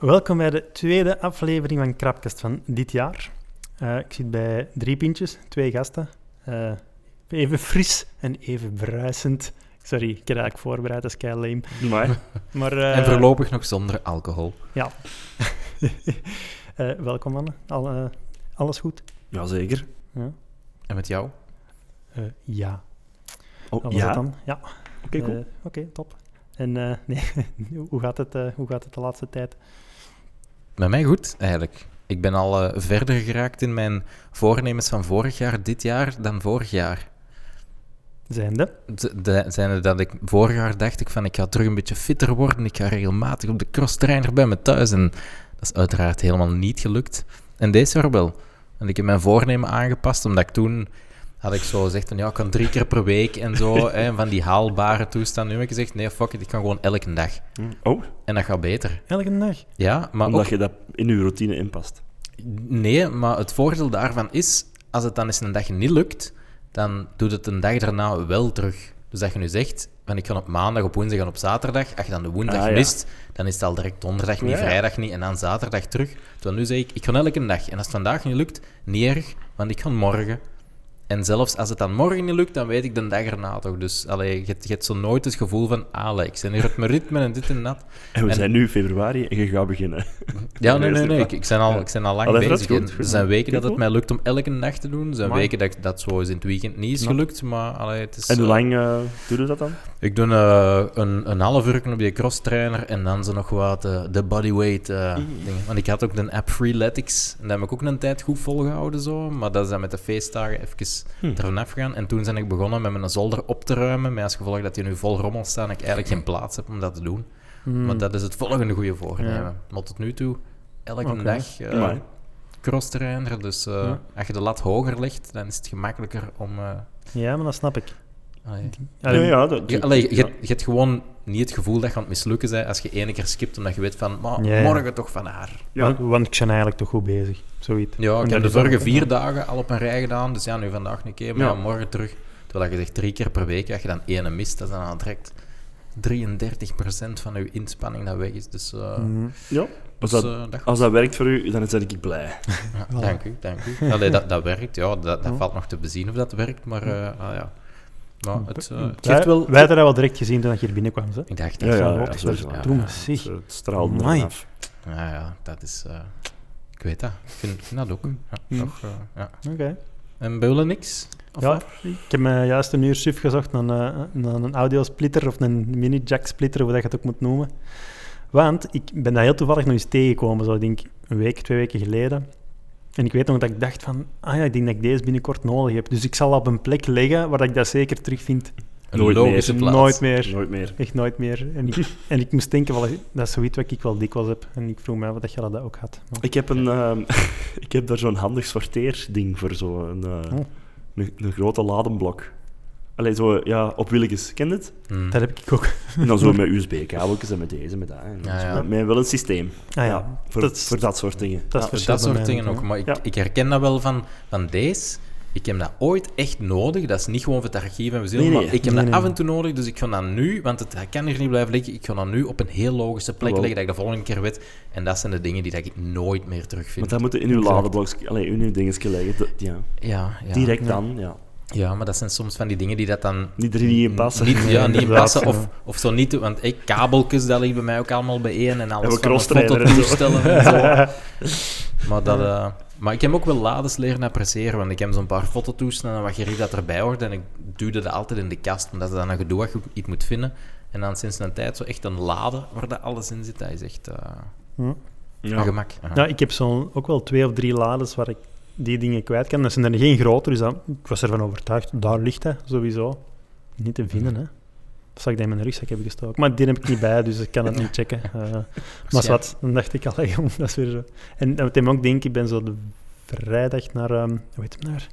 welkom bij de tweede aflevering van Krapkast van dit jaar. Uh, ik zit bij drie pintjes, twee gasten. Uh, even fris en even bruisend. Sorry, ik heb eigenlijk voorbereid, dat is kei lame. Maar, maar, uh, en voorlopig nog zonder alcohol. Ja. welkom, mannen. Al, alles goed? Jazeker. Ja. En met jou? ja. Oh, dat ja? het dan. Ja. Oké, cool. Oké, top. En nee, hoe, gaat het, hoe gaat het de laatste tijd? Met mij goed, eigenlijk. Ik ben al uh, verder geraakt in mijn voornemens van vorig jaar, dit jaar, dan vorig jaar. Zijnde? De, zijnde dat ik vorig jaar dacht ik van ik ga terug een beetje fitter worden. Ik ga regelmatig op de crosstrainer bij me thuis. En dat is uiteraard helemaal niet gelukt. En deze jaar wel. En ik heb mijn voornemen aangepast, omdat ik toen had ik zo gezegd van ja, ik kan drie keer per week en zo, hè, van die haalbare toestand. Nu heb ik gezegd, nee, fuck it, ik kan gewoon elke dag. Oh? En dat gaat beter. Elke dag? Ja, maar Omdat ook... je dat in je routine inpast? Nee, maar het voordeel daarvan is, als het dan eens een dag niet lukt, dan doet het een dag daarna wel terug. Dus dat je nu zegt, van ik ga op maandag, op woensdag en op zaterdag, als je dan de woensdag Ah, ja. mist, dan is het al direct donderdag, niet ja. vrijdag niet, en dan zaterdag terug. Terwijl nu zeg ik, ik ga elke dag. En als het vandaag niet lukt, niet erg, want ik ga morgen. En zelfs als het dan morgen niet lukt, dan weet ik de dag erna toch. Dus allee, je, hebt- je hebt zo nooit het gevoel van, ik ben hier op mijn ritme en dit en dat. En we En- zijn nu februari en je gaat beginnen. Ja, nee, nee, Nee, is Ik, ik, ben al, Ja. ik ben al lang Allee, is bezig. goed, En goed. er zijn weken dat het mij lukt om elke dag te doen. Er zijn weken dat dat zo eens in het weekend niet is gelukt. Maar allee, het is... En hoe eh, lang eh doe je dat dan? Ik doe eh, een, een half uur op die cross-trainer en dan zo nog wat eh, de bodyweight eh Mm. dingen. Want ik had ook een app Freeletics en dat heb ik ook een tijd goed volgehouden zo. Maar dat is dan met de feestdagen even Hm. er vanaf gegaan. En toen ben ik begonnen met mijn zolder op te ruimen. Met als gevolg dat die nu vol rommel staat en ik eigenlijk geen plaats heb om dat te doen. Hmm. Maar dat is het volgende goede voornemen. Ja. Maar tot nu toe, elke dag Amai. cross-trainer. Dus Ja. als je de lat hoger legt, dan is het gemakkelijker om... Ja, maar dat snap ik. Allee. Ja, ja, dat, Je, allee, je, ja. je hebt gewoon niet het gevoel dat je aan het mislukken bent als je ene keer skipt, omdat je weet van, maar Ja, ja. morgen toch van haar. Ja. Want, want ik ben eigenlijk toch goed bezig. Zoiets. Ja, ik heb de vorige vier ja. dagen al op een rij gedaan, dus ja, nu vandaag een keer, maar Ja. ja, morgen terug. Terwijl je zegt drie keer per week, als je dan ene mist, dat is dan direct 33% van je inspanning dat weg is. Dus, eh, Mhm. Ja, als dus, dat, eh, dat als dat werkt voor u, dan ben ik blij. Ja, Voilà. Dank u, dank u. Allee, dat, dat werkt, ja. Dat, dat Ja. valt nog te bezien of dat werkt, maar eh, ah, ja. Maar het, eh, het Wij, geeft wel... wij hadden dat wel direct gezien toen je hier binnenkwam. Hè? Ik dacht, dat ja, zo ja, loopt. sowieso. Ja, me zeg. Het straalde er Amai. af. Ja, ja, dat is... eh, ik weet dat. Ik vind, ik vind dat ook. Ja, Mm. toch, eh, ja. Oké. En beulen niks? Of Ja, wat? ik heb me juist een uur suf gezocht naar, een- naar een audiosplitter of een mini-jack-splitter, hoe dat je het ook moet noemen. Want ik ben dat heel toevallig nog eens tegengekomen, zo ik denk een week, twee weken geleden. En ik weet nog dat ik dacht van, ah ja, ik denk dat ik deze binnenkort nodig heb. Dus ik zal op een plek leggen waar ik dat zeker terugvind. Een Nooit logische meer. plaats. Nooit meer. Nooit meer. Echt nooit meer. En ik, en ik moest denken, wel, dat is zoiets wat ik wel dikwijls heb. En ik vroeg me af of dat je dat ook had. Maar- Ik heb, een, ehm, ik heb daar zo'n handig sorteerding voor, zo'n eh, Oh. een, een grote ladenblok. Allee, zo, ja, op wieltjes. Ken je het? Mm. Dat heb ik ook. En dan zo met USB-kabeltjes en met deze, met dat. En Ja, zo ja. Met, met wel een systeem. Ah ja, voor, dat is- voor dat soort dingen. dat verschil dat soort dingen ook. Maar ik, Ja. ik herken dat wel van, van deze. Ik heb dat ooit echt nodig. Dat is niet gewoon voor het archief en museum, Nee, nee. maar ik heb Nee, dat nee. af en toe nodig. Dus ik ga dat nu, want het kan hier niet blijven liggen, ik ga dat nu op een heel logische plek Wel. leggen, dat ik de volgende keer weet. En dat zijn de dingen die dat ik nooit meer terugvind. Want dat moeten in uw Exact. ladenblok, allee, in uw dingetje leggen. Ja. Ja, ja. Direct Ja. dan, ja. Ja, maar dat zijn soms van die dingen die dat dan... Niet er niet in passen. Niet, ja, niet in passen. Of, of zo niet. Want ik, kabeltjes, dat ligt bij mij ook allemaal bijeen. En alles we van een crosstrainer en zo. en. Maar, dat, eh, maar ik heb ook wel lades leren appreciëren, want ik heb zo'n paar fototoestellen en wat gerief dat erbij hoort. En ik duwde dat altijd in de kast, omdat het dan een gedoe je iets moet vinden. En dan sinds een tijd zo echt een lade waar dat alles in zit, dat is echt Hm. een Ja. gemak. Ja. Ja, ik heb zo ook wel twee of drie lades waar ik die dingen kwijt kan. Dat zijn er geen groter, dus dat, ik was ervan overtuigd. Daar ligt hij, sowieso. Niet te vinden, hè. Dat zou ik in mijn rugzak hebben gestoken. Maar die heb ik niet bij, dus ik kan het niet checken. Eh, maar wat, dan dacht ik al, dat is weer zo. En moet ook denken, ik ben zo de vrijdag naar, ehm hoe heet hem naar?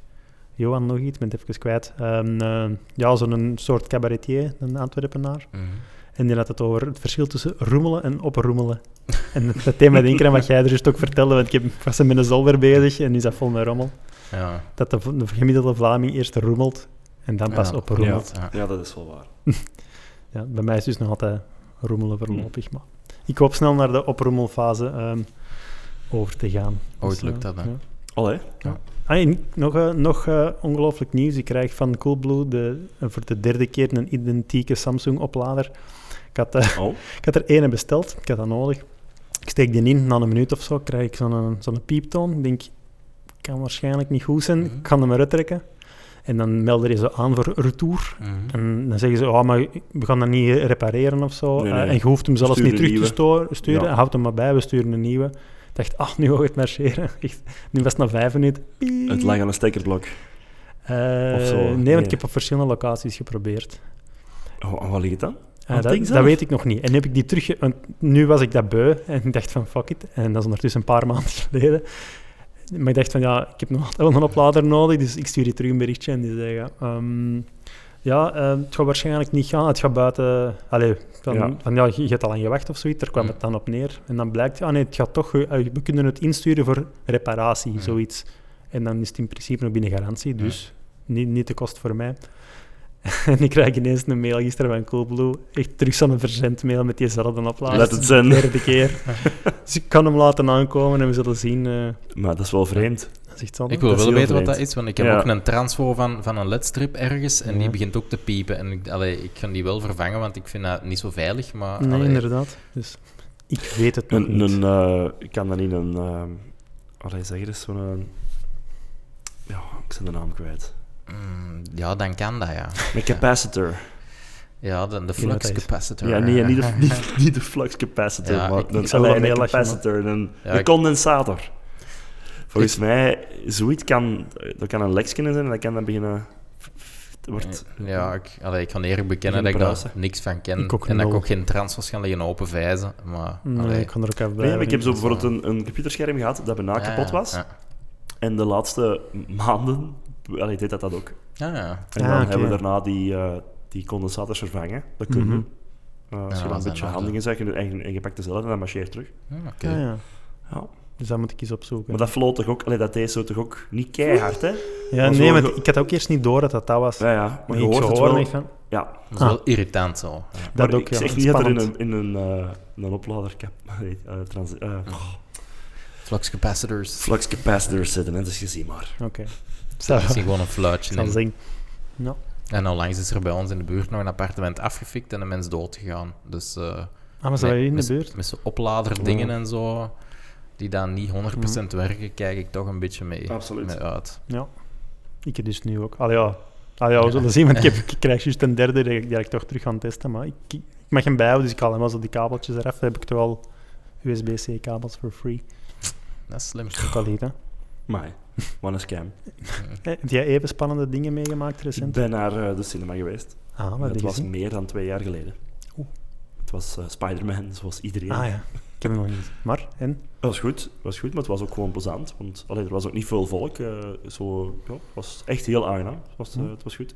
Johan nog iets, ik ben het even kwijt. Ehm, eh, ja, zo'n soort cabaretier, een Antwerpenaar. Mhm. En die had het over het verschil tussen roemelen en oproemelen. En dat deed mij denken aan wat jij er juist ook vertelde, want ik was met een zolder bezig en nu is dat vol met rommel. Ja. Dat de, de gemiddelde Vlaming eerst roemelt en dan pas Ja. oproemelt. Ja. Ja, dat is wel waar. Ja, bij mij is het dus nog altijd roemelen voorlopig, maar ik hoop snel naar de oprommelfase ehm, over te gaan. Ooit Dus, lukt eh, dat, hè? ja. Allee. Ah, en nog eh, nog eh, ongelooflijk nieuws. Ik krijg van Coolblue de, voor de derde keer een identieke Samsung-oplader. Ik had, eh, Oh. ik had er ene besteld, ik had dat nodig. Ik steek die in, na een minuut of zo krijg ik zo'n zo'n pieptoon. Ik denk, kan waarschijnlijk niet goed zijn, Mhm. ik kan hem eruit trekken. En dan melden ze aan voor retour. Mhm. En dan zeggen ze, oh, maar we gaan dat niet repareren of zo. Nee, Eh, en je hoeft hem zelfs Stuur niet terug te sturen. Ja. Houd hem maar bij, we sturen een nieuwe. Ik dacht, ach, nu gaat het marcheren. Echt, nu was het na vijf minuten. Piep. Het lag aan een stekkerblok. Eh, Of zo, nee, nee. want ik heb op verschillende locaties geprobeerd. Oh, en waar ligt het dan? Aan het dat, weet ik nog niet. En nu heb ik die terug... Want nu was ik dat beu en ik dacht van fuck it. En dat is ondertussen een paar maanden geleden. Maar ik dacht van ja, ik heb nog altijd wel een oplader nodig, dus ik stuur die terug een berichtje en die zeggen... ehm, ja, eh, het gaat waarschijnlijk niet gaan. Het gaat buiten... Allee, Ja. van, ja, je, je hebt al lang gewacht of zoiets. Daar kwam Mm. het dan op neer. En dan blijkt, ah nee, het gaat toch... eh, we kunnen het insturen voor reparatie, Mm. zoiets. En dan is het in principe nog binnen garantie, dus niet, niet de kost voor mij. En ik krijg ineens een mail gisteren van Coolblue. Echt terug zo'n verzendmail met diezelfde oplader. Let het zijn. De derde keer. dus ik kan hem laten aankomen en we zullen zien. eh Maar dat is wel vreemd. dat is echt. Ik wil wel weten wat dat is, want ik heb Ja. ook een transfo van, van een ledstrip ergens en die begint ook te piepen. En ik, allee, ik ga die wel vervangen, want ik vind dat niet zo veilig. Maar, Nee, allee, inderdaad. Dus ik weet het nog Een, niet. een, eh, ik kan dan in een... Uh, allee, zeg eens, zo'n... Ja, ik ben de naam kwijt. Mm, ja, dan kan dat, ja. Een capacitor. Ja, de, de flux capacitor. Ja, nee, niet de, niet, niet de flux capacitor, Ja, maar ik- een, ik een capacitor, een, Ja, een ik- condensator. Volgens mij, zoiets kan... Dat kan een leksje zijn en dat kan dan beginnen... Wordt, Ja, ik, allee, ik kan eerlijk bekennen dat ik daar niks van ken. En dat ik ook geen transfers kan liggen open vijzen. Maar, nee, ik kan er ook even Nee, maar ik heb zo Dus, bijvoorbeeld een, een computerscherm gehad dat bijna ja, kapot was. Ja, En de laatste maanden allee, deed dat dat ook. ja. ja. En Ah, dan hebben we daarna die, eh, die condensators vervangen. Dat kun je. Mhm. Eh, als Ja, je dan een beetje handig zegt en, en, en je pakt dezelfde en dan marcheert terug. Ja, oké. Ja, ja. Ja. Dus dat moet ik eens opzoeken. Maar dat floot toch ook, allee, dat deed zo toch ook niet keihard, hè? ja, nee, maar ik had ook eerst niet door dat dat dat was. Ja, ja. Maar Nee, je ik hoort het hoor wel. van, Ja, Dat is wel irritant zo. Ja. dat maar ook, ik ja. zeg niet dat er in een, in een, eh, een oplader eh, eh, Flux capacitors. flux capacitors zitten, hè, dus je ziet maar. Oké. Dat is gewoon een fluitje. En onlangs is er bij ons in de buurt nog een appartement afgefikt en een mens doodgegaan. Dus eh, Ah, maar zijn in de met, buurt? met zo'n opladerdingen Ja. en zo, die dan niet 100% werken, kijk ik toch een beetje mee, Absoluut. mee uit. Ja. Ik dus nu ook. Allee, ja. Ja, we zullen zien, want ik, heb, ik krijg juist een derde die ik, die ik toch terug ga testen. Maar ik, ik mag hem bijhouden, dus ik haal hem zo die kabeltjes eraf. Dan heb ik toch wel USB-C kabels for free. Dat is slim. Ook al niet, hè. Maar, wat een scam. Heb jij even spannende dingen meegemaakt Ik recent? ben naar eh, de cinema geweest. Ah, wat het was gezien? meer dan twee jaar geleden. Oeh. Het was eh, Spider-Man, zoals iedereen. Ah ja, ik heb hem nog niet. Maar, en? Het was goed, het was goed, maar het was ook gewoon plezant. Want allee, er was ook niet veel volk. eh, zo, ja, het was echt heel aangenaam. Het was, Hm. het was goed.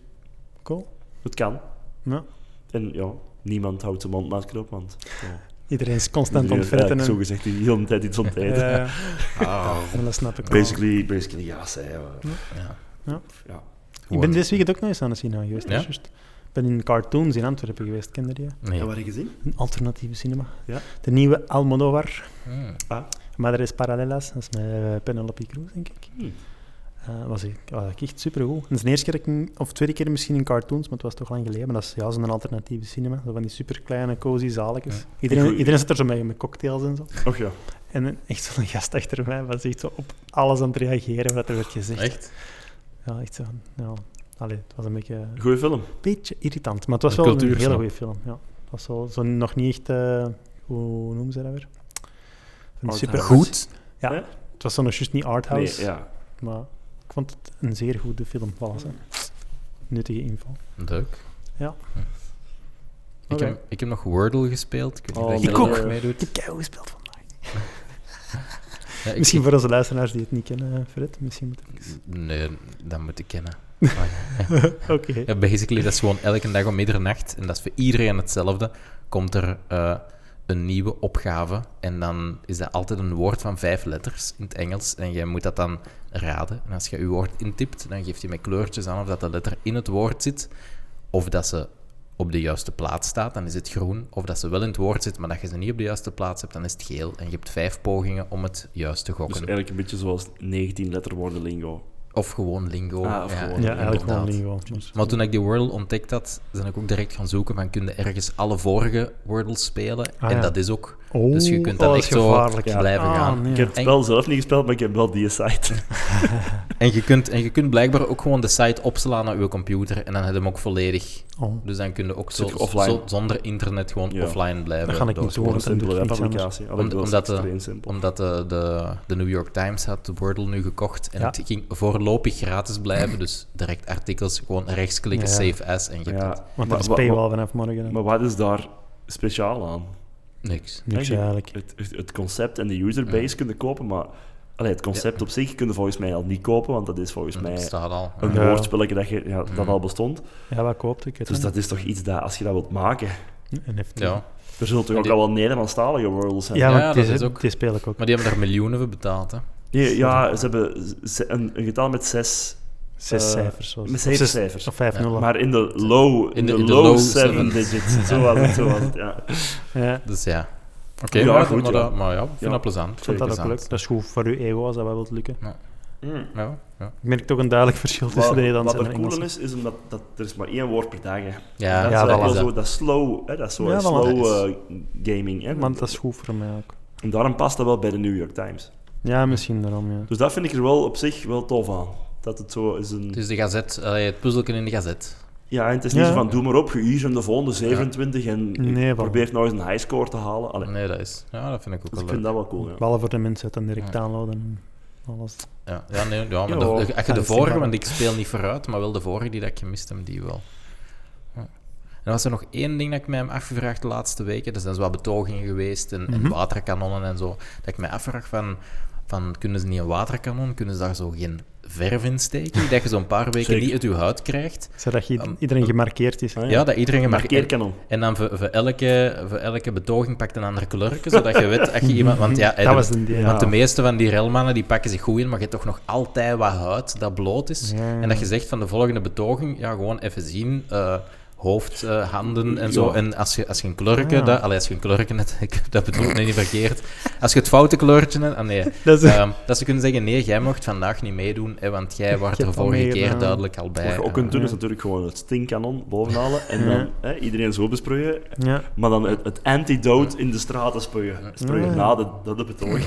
Cool. Het kan. Ja. En ja, niemand houdt zijn mondmasker op, want... Ja, Iedereen is constant eigenlijk ontfretten. zo gezegd de hele tijd iets onteten. Ja, Ah, en dat snap ik wel. Basically, basically ja, zei, ja. ja. ja. Ik ben deze weekend ook nog eens aan de cinema geweest. Ja? Ik ben in Cartoons in Antwerpen geweest, kende je? Nee. Wat heb je gezien? Een alternatieve cinema. Ja. De nieuwe Almodovar. Hmm. Madres Paralelas. Dat is met eh, Penelope Cruz, denk ik. Hm. Eh, was ik, was ik echt supergoed. Dat is de eerste keer, of tweede keer misschien in cartoons, maar het was toch lang geleden. Maar dat is ja, zo'n alternatieve cinema. Zo van die superkleine, cozy zaaltjes. Ja. Iedereen, Goeie- iedereen zit er zo mee met cocktails en zo. Och ja. En echt zo'n gast achter mij was echt zo op alles aan het reageren wat er werd gezegd. Echt? Ja, echt zo. Ja. Allee, het was een beetje, Goeie film. beetje irritant, maar het was wel een hele goede film. Ja. Het was zo, zo nog niet echt, eh, hoe noemen ze dat weer? Een super. Goed. Ja, het was zo nog juist niet arthouse, Nee, ja. maar ik vond het een zeer goede film. Voilà, zo. Nuttige info. Leuk. Ja. Ik, heb, ik heb nog Wordle gespeeld. Ik weet niet Oh, of ik dat ook. meedoet. Ik heb gespeeld vandaag. Ja, ik- Misschien voor onze luisteraars die het niet kennen, Fred. Misschien moet ik... Nee, dat moet ik kennen. Oké. Ja, basically, dat is gewoon elke dag om middernacht. En dat is voor iedereen hetzelfde. Komt er eh, een nieuwe opgave. En dan is dat altijd een woord van vijf letters in het Engels. En jij moet dat dan raden. En als je je woord intipt, dan geeft hij met kleurtjes aan of dat de letter in het woord zit. Of dat ze op de juiste plaats staat, dan is het groen. Of dat ze wel in het woord zit, maar dat je ze niet op de juiste plaats hebt, dan is het geel. En je hebt vijf pogingen om het juist te Dus gokken. eigenlijk een beetje zoals 19 letterwoorden lingo. Of gewoon lingo. Ah, of gewoon- Ja, eigenlijk gewoon lingo. Maar- Maar toen ik die Wordle ontdekt had, ben ik ook direct gaan zoeken van kun je ergens alle vorige Wordles spelen. Ah, en ja. dat is ook. Oh, Dus je kunt dan oh, echt dat zo blijven Ah, gaan. nee. Ik heb het En- spel zelf niet gespeeld, maar ik heb wel die site. En je, kunt, en je kunt blijkbaar ook gewoon de site opslaan naar je computer en dan heb je hem ook volledig. Oh, Dus dan kun je ook zo, Stuk offline. zo zonder internet gewoon Ja. offline blijven. Dat ga ik niet. Gewoon een dan simpele webapplicatie. Om- dat omdat de- simpel. Omdat de, de, de New York Times had de Wordle nu gekocht en Ja. het ging voorlopig gratis blijven. Dus direct artikels, gewoon rechtsklikken, Ja. save as en je hebt Ja, het. want maar, er is wa- paywall wa- vanaf morgen. maar wat is daar speciaal aan? niks. Niks eigenlijk. Het, concept en de userbase kunnen kopen, maar allee, het concept op zich kun je volgens mij al niet kopen, want dat is volgens Dat mij al. een Ja. woordspelletje dat, je, ja, dat Mm. al bestond. Ja, wat koopte ik? het Dus dat is toch iets dat, als je dat wilt maken, Een NFT. Ja. er zullen toch ook die- al wel Nederlandstalige worlds zijn? Ja, Ja, want dat die, is ook- die speel ik ook. Maar die hebben er miljoenen voor betaald. Hè. Die- ja, ze hebben een, een getal met zes, Zes eh, cijfers. Zoals. met of zeven zes- cijfers. Of vijf Ja. nullen. maar in de low, in de, in de low, low seven seven. digits. Zo was het, zo was het, ja. ja, Dus ja. Oké, Ja, maar, goed, maar, ja. dat- maar ja, ik vind Ja. dat plezant. ik vond dat ook Plezant. leuk. Dat is goed voor uw ego als dat wel wilt lukken. Mm. Ja, ja. Ik merk toch een duidelijk verschil tussen Wat, de Nederlandse wat en er de cool Engelse. is, is omdat dat, er is maar één woord per dag is. Ja, dat ja, is dat. zo, dat is slow, hè, dat is zo Ja, slow Dat eh, gaming. Hè. Want dat is goed voor mij ook. En daarom past dat wel bij de New York Times. Ja, misschien daarom, ja. Dus dat vind ik er wel op zich wel tof aan. Dat het zo is een... Het is de gazet, allee, het puzzelken in de gazet. Ja, en het is niet Ja. zo van, doe maar op, hier zijn de volgende 27 en Nee, voilà. probeer nou eens een highscore te halen. Allee, Nee, dat is. Ja, dat vind ik ook dus wel ik vind leuk. dat wel cool, ja. Behalve voor de mensen het dan direct Ja. downloaden en alles. Ja, ja, nee, ja maar de, de- als je de dat is vorige, want ik speel niet vooruit, maar wel de vorige die dat ik gemist heb, die wel. Ja. En was er nog één ding dat ik mij heb afgevraagd de laatste weken. Er zijn zo wat betogingen geweest en, en Mhm. waterkanonnen en zo. Dat ik mij afvraag van, van, kunnen ze niet een waterkanon, kunnen ze daar zo geen verf in steken? Dat je zo'n paar weken Zeker. niet uit je huid krijgt. Zodat je, Um, iedereen gemarkeerd is. Ah, Ja, dat iedereen gemarkeerd... Markeerkanon. En dan voor, voor, elke, voor elke betoging pakt een ander kleurje, zodat je weet dat je iemand... Want ja, dat de- was een idee. ja. want de meeste van die relmannen die pakken zich goed in, maar je hebt toch nog altijd wat huid dat bloot is. Ja. En dat je zegt van de volgende betoging, ja, gewoon even zien, eh, hoofd, eh, handen en zo. Ja. En als je, als je een kleurtje, Ah. dat, allee, als je een kleurtje net, ik, dat bedoel ik niet verkeerd. Als je het foute kleurtje hebt, ah, nee. Dat is- Ehm, dat ze kunnen zeggen, nee, jij mocht vandaag niet meedoen, hè, want jij was hebt er vorige keer duidelijk al bij. Wat je ook kunt doen, ja. is natuurlijk gewoon het stinkkanon bovenhalen en Ja. dan hè, iedereen zo besproeien. Ja. Maar dan het, het antidote in de straten spuien. Spuien Ja. na de, na de betoging.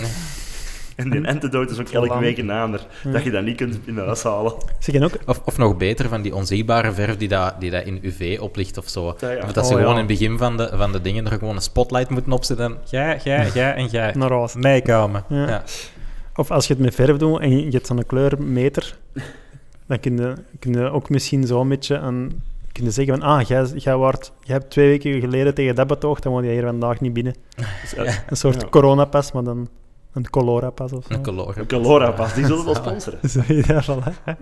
En die antidote is ook elke week een ander. Dat je dat niet kunt in huis halen. Ook, Of, of nog beter, van die onzichtbare verf die dat, die dat in UV oplicht of zo. Ja, ja. Of dat ze Oh, gewoon ja. in het begin van de, van de dingen er gewoon een spotlight moeten opzetten. en Jij, jij, jij en jij. naar huis. Meekomen. Ja. Ja. Of als je het met verf doet en je hebt zo'n kleurmeter, dan kun je, kun je ook misschien zo een beetje aan... Kun je zeggen van, ah, jij, jij, jij hebt twee weken geleden tegen dat betoogd, dan woon je hier vandaag niet binnen. Dus, Een soort Ja. coronapas, maar dan een colorapas of zo. Een color. Een Calora-pas, die zullen wel sponsoren. Zo, ja, voilà. Ja,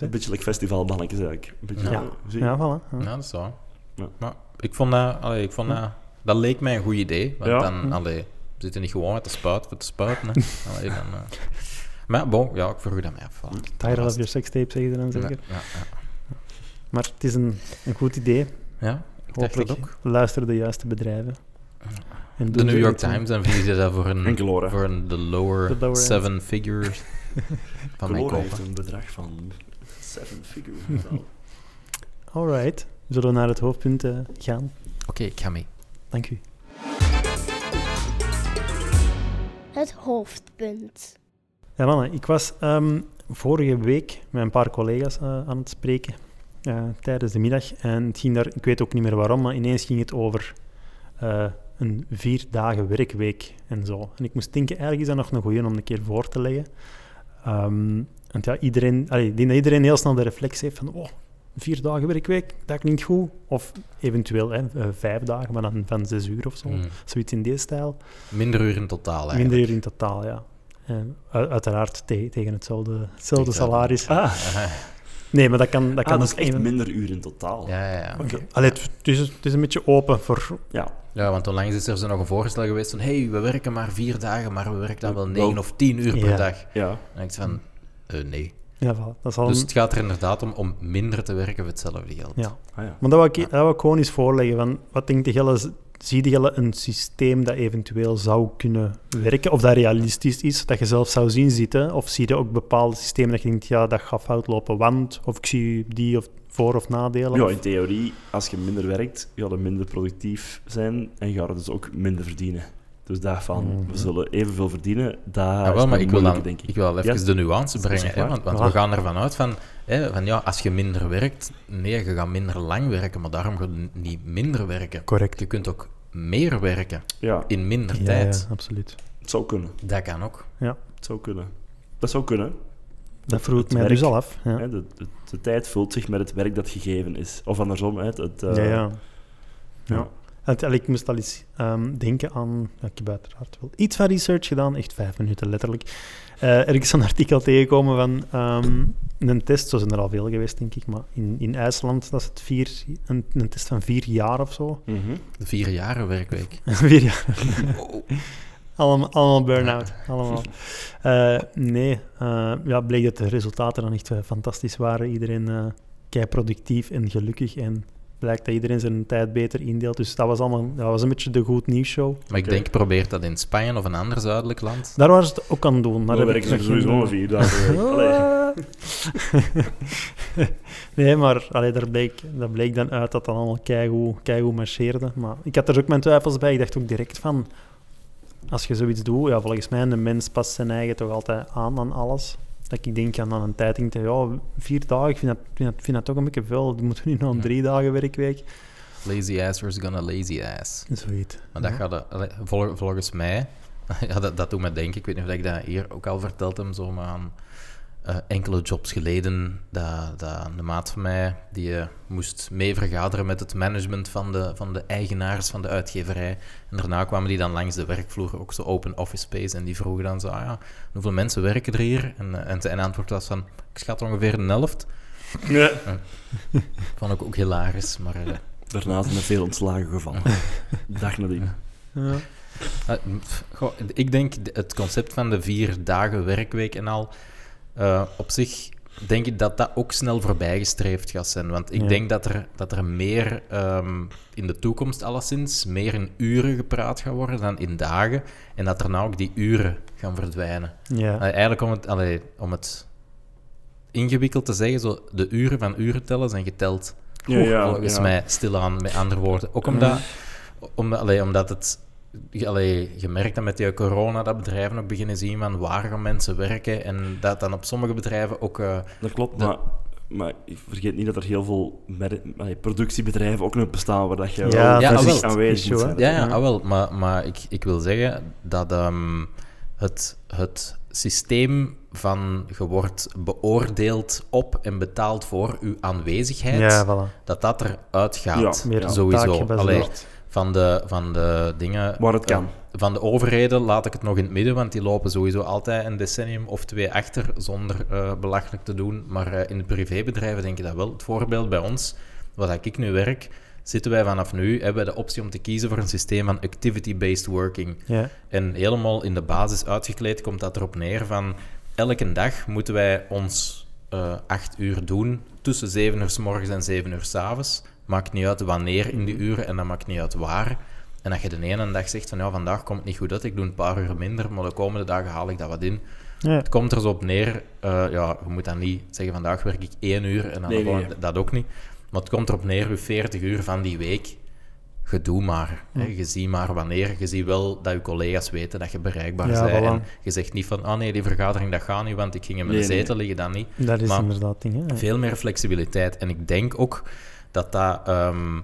Een beetje like festivalbannetjes eigenlijk. Een beetje, Ja. eh, zie- Ja, voilà. Ja. Ja, dat is waar. Ja. Maar ik vond dat, allee, ik vond dat, dat leek mij een goed idee. Want Ja. dan, allee, we zitten niet gewoon met de spuit voor te spuiten. Hè. Allee, dan, eh. Maar bon, ja, ik vroeg dat mij af. Voilà. Tired of your sex tape, zeggen ze dan zeker. ja, ja. Maar het is een, een goed idee. Ja, ik dacht Hopelijk het ook. luister de juiste bedrijven. En De New York. Times, dan vinden ze dat voor En een, voor een de lower, De lower end. seven figures van mijn kopen. heeft een bedrag van seven figures. Alright. Zullen we naar het hoofdpunt eh, gaan? Oké, ik ga mee. Dank u. Het hoofdpunt. Ja, mannen, ik was ehm, vorige week met een paar collega's eh, aan het spreken eh, tijdens de middag. En het ging daar, ik weet ook niet meer waarom, maar ineens ging het over eh, een vier dagen werkweek en zo. En ik moest denken, eigenlijk is dat nog een goeie om een keer voor te leggen. Ehm, want ja, iedereen, allee, ik denk dat iedereen heel snel de reflex heeft van, oh, vier dagen werkweek, dat klinkt goed. Of eventueel hè, eh, vijf dagen, maar dan van zes uur of zo. Mm. Zoiets in deze stijl. Minder uur in totaal eigenlijk. Minder uur in totaal, ja. En u- uiteraard te- tegen hetzelfde, hetzelfde salaris. Ah. Nee, maar dat kan, dat ah, kan dat is ook echt even- minder uur in totaal. Ja, ja, ja. Oké. Allee, het, is, het is een beetje open voor... Ja. Ja, want onlangs is er zo nog een voorstel geweest van hey, we werken maar vier dagen, maar we werken dan wel negen of tien uur Ja. per dag. Ja. En ik zei van, eh, nee. Ja, dat is al Dus het gaat er inderdaad om om minder te werken voor hetzelfde geld. Ja. Ah, ja. Maar dat wou ik, dat wou ik gewoon eens voorleggen. Van, wat denkt Gelle? Zie je een systeem dat eventueel zou kunnen werken? Of dat realistisch is, dat je zelf zou zien zitten? Of zie je ook bepaalde systemen dat je denkt, ja, dat gaat fout lopen, want... Of ik zie die of voor- of nadelen? Ja, in theorie, als je minder werkt, ga je minder productief zijn en ga je dus ook minder verdienen. Dus daarvan, Mhm. we zullen evenveel verdienen, dat Ja, is wel, maar ik wil, dan, denk ik. ik wil wel even Ja. de nuance brengen. Hè, want want Ja. we gaan ervan uit van, hè, van ja, als je minder werkt, nee, je gaat minder lang werken, maar daarom ga je niet minder werken. Correct. Je kunt ook meer werken Ja, in minder Ja, tijd. ja, absoluut. het zou kunnen. Dat kan ook. Het zou kunnen. Dat zou kunnen. Dat vroeg het mij werk, dus al af. Ja, Hè, de, de, de tijd vult zich met het werk dat gegeven is. Of andersom, hè, het, eh, ja. ja. ja. Het, ik moest al eens ehm, denken aan... Ja, ik heb uiteraard wel iets van research gedaan, echt vijf minuten letterlijk. Eh ergens een artikel tegenkomen van ehm, een test, zo zijn er al veel geweest, denk ik, maar in, in IJsland, dat is het vier, een, een test van vier jaar of zo. Mhm. De vier jaren werkweek. vier jaar. allemaal, allemaal burn-out. Allemaal. Eh, nee, eh, ja, bleek dat de resultaten dan echt fantastisch waren. Iedereen eh kei productief en gelukkig en blijkt dat iedereen zijn tijd beter indeelt. Dus dat was allemaal dat was een beetje de goed nieuws show. Maar ik Oké. denk, probeer dat in Spanje of een ander zuidelijk land. Daar waren ze het ook aan doen. Maar daar werken ik ze sowieso een vier dagen. Allee. nee, maar allee, daar bleek, dat bleek dan uit dat dat allemaal keigoed, keigoed marcheerde. Maar ik had er ook mijn twijfels bij. Ik dacht ook direct van, als je zoiets doet, ja, volgens mij, een mens past zijn eigen toch altijd aan aan alles. Dat ik denk aan, een tijd, denk ik, ja, vier dagen, ik vind dat, vind dat, vind dat toch een beetje veel. Dan moeten we nu nog een drie dagen werkweek. Lazy ass versus gonna lazy ass. Zoiets. Maar dat Ja. gaat, vol- volgens mij, ja, dat, dat doet me denken, ik weet niet of ik dat hier ook al verteld heb, zo maar aan eh, enkele jobs geleden, dat, dat een maat van mij, die eh, moest mee vergaderen met het management van de, van de eigenaars van de uitgeverij. En daarna kwamen die dan langs de werkvloer, ook zo open office space, en die vroegen dan zo, ah ja, hoeveel mensen werken er hier? En, eh, en zijn antwoord was van, ik schat ongeveer een helft. Ja. Vond ik ook hilarisch, maar... Daarna zijn er veel ontslagen gevallen. Dag nadien. Ja. Uh, pff, goh, ik denk de- het concept van de vier dagen werkweek en al, eh, op zich denk ik dat dat ook snel voorbijgestreefd gaat zijn. Want ik Ja. denk dat er, dat er meer ehm, in de toekomst alleszins, meer in uren gepraat gaat worden dan in dagen. En dat er nou ook die uren gaan verdwijnen. Ja. Eh, eigenlijk om het, allee, om het ingewikkeld te zeggen, zo, de uren van uren tellen zijn geteld. Ja, ja, volgens ja. mij stilaan, met andere woorden. Ook omdat, omdat, allee, omdat het... Allee, je merkt dat met die corona dat bedrijven ook beginnen zien van waar gaan mensen werken en dat dan op sommige bedrijven ook... eh, Dat klopt, De- maar, maar ik vergeet niet dat er heel veel productiebedrijven ook nog bestaan waar dat je Ja, wel Ja, fysiek aanwezig zijn. Ja, ja, Ja. wel, maar, maar ik, ik wil zeggen dat ehm, het, het systeem van je wordt beoordeeld op en betaald voor uw aanwezigheid, ja, voilà. dat dat eruit gaat. Ja, Meer. Sowieso. Allee, van, de, van de dingen... Waar het eh, kan. van de overheden laat ik het nog in het midden, want die lopen sowieso altijd een decennium of twee achter zonder eh, belachelijk te doen. Maar eh, in de privébedrijven denk ik dat wel. Het voorbeeld bij ons, waar ik nu werk, zitten wij vanaf nu, hebben wij de optie om te kiezen voor een systeem van activity-based working. Ja. En helemaal in de basis uitgekleed komt dat erop neer van elke dag moeten wij ons acht uur doen tussen zeven uur s morgens en zeven uur s avonds. Maakt niet uit wanneer in die uren en dat maakt niet uit waar. En dat je de ene dag zegt van ja, vandaag komt het niet goed uit, ik doe een paar uur minder, maar de komende dagen haal ik dat wat in. Ja. Het komt er zo op neer, eh, ja, je moet dan niet zeggen vandaag werk ik één uur en dan Nee, de nee, volgende- dat ook niet. Maar het komt erop neer, je 40 uur van die week, je doe maar. Hè. Je ziet maar wanneer. Je ziet wel dat je collega's weten dat je bereikbaar Ja, bent. voilà. En je zegt niet van, ah nee, die vergadering dat gaat niet, want ik ging in mijn Nee, nee. zetel liggen, dat niet. Dat is Maar inderdaad ding. Hè? Veel meer flexibiliteit. En ik denk ook dat dat ehm,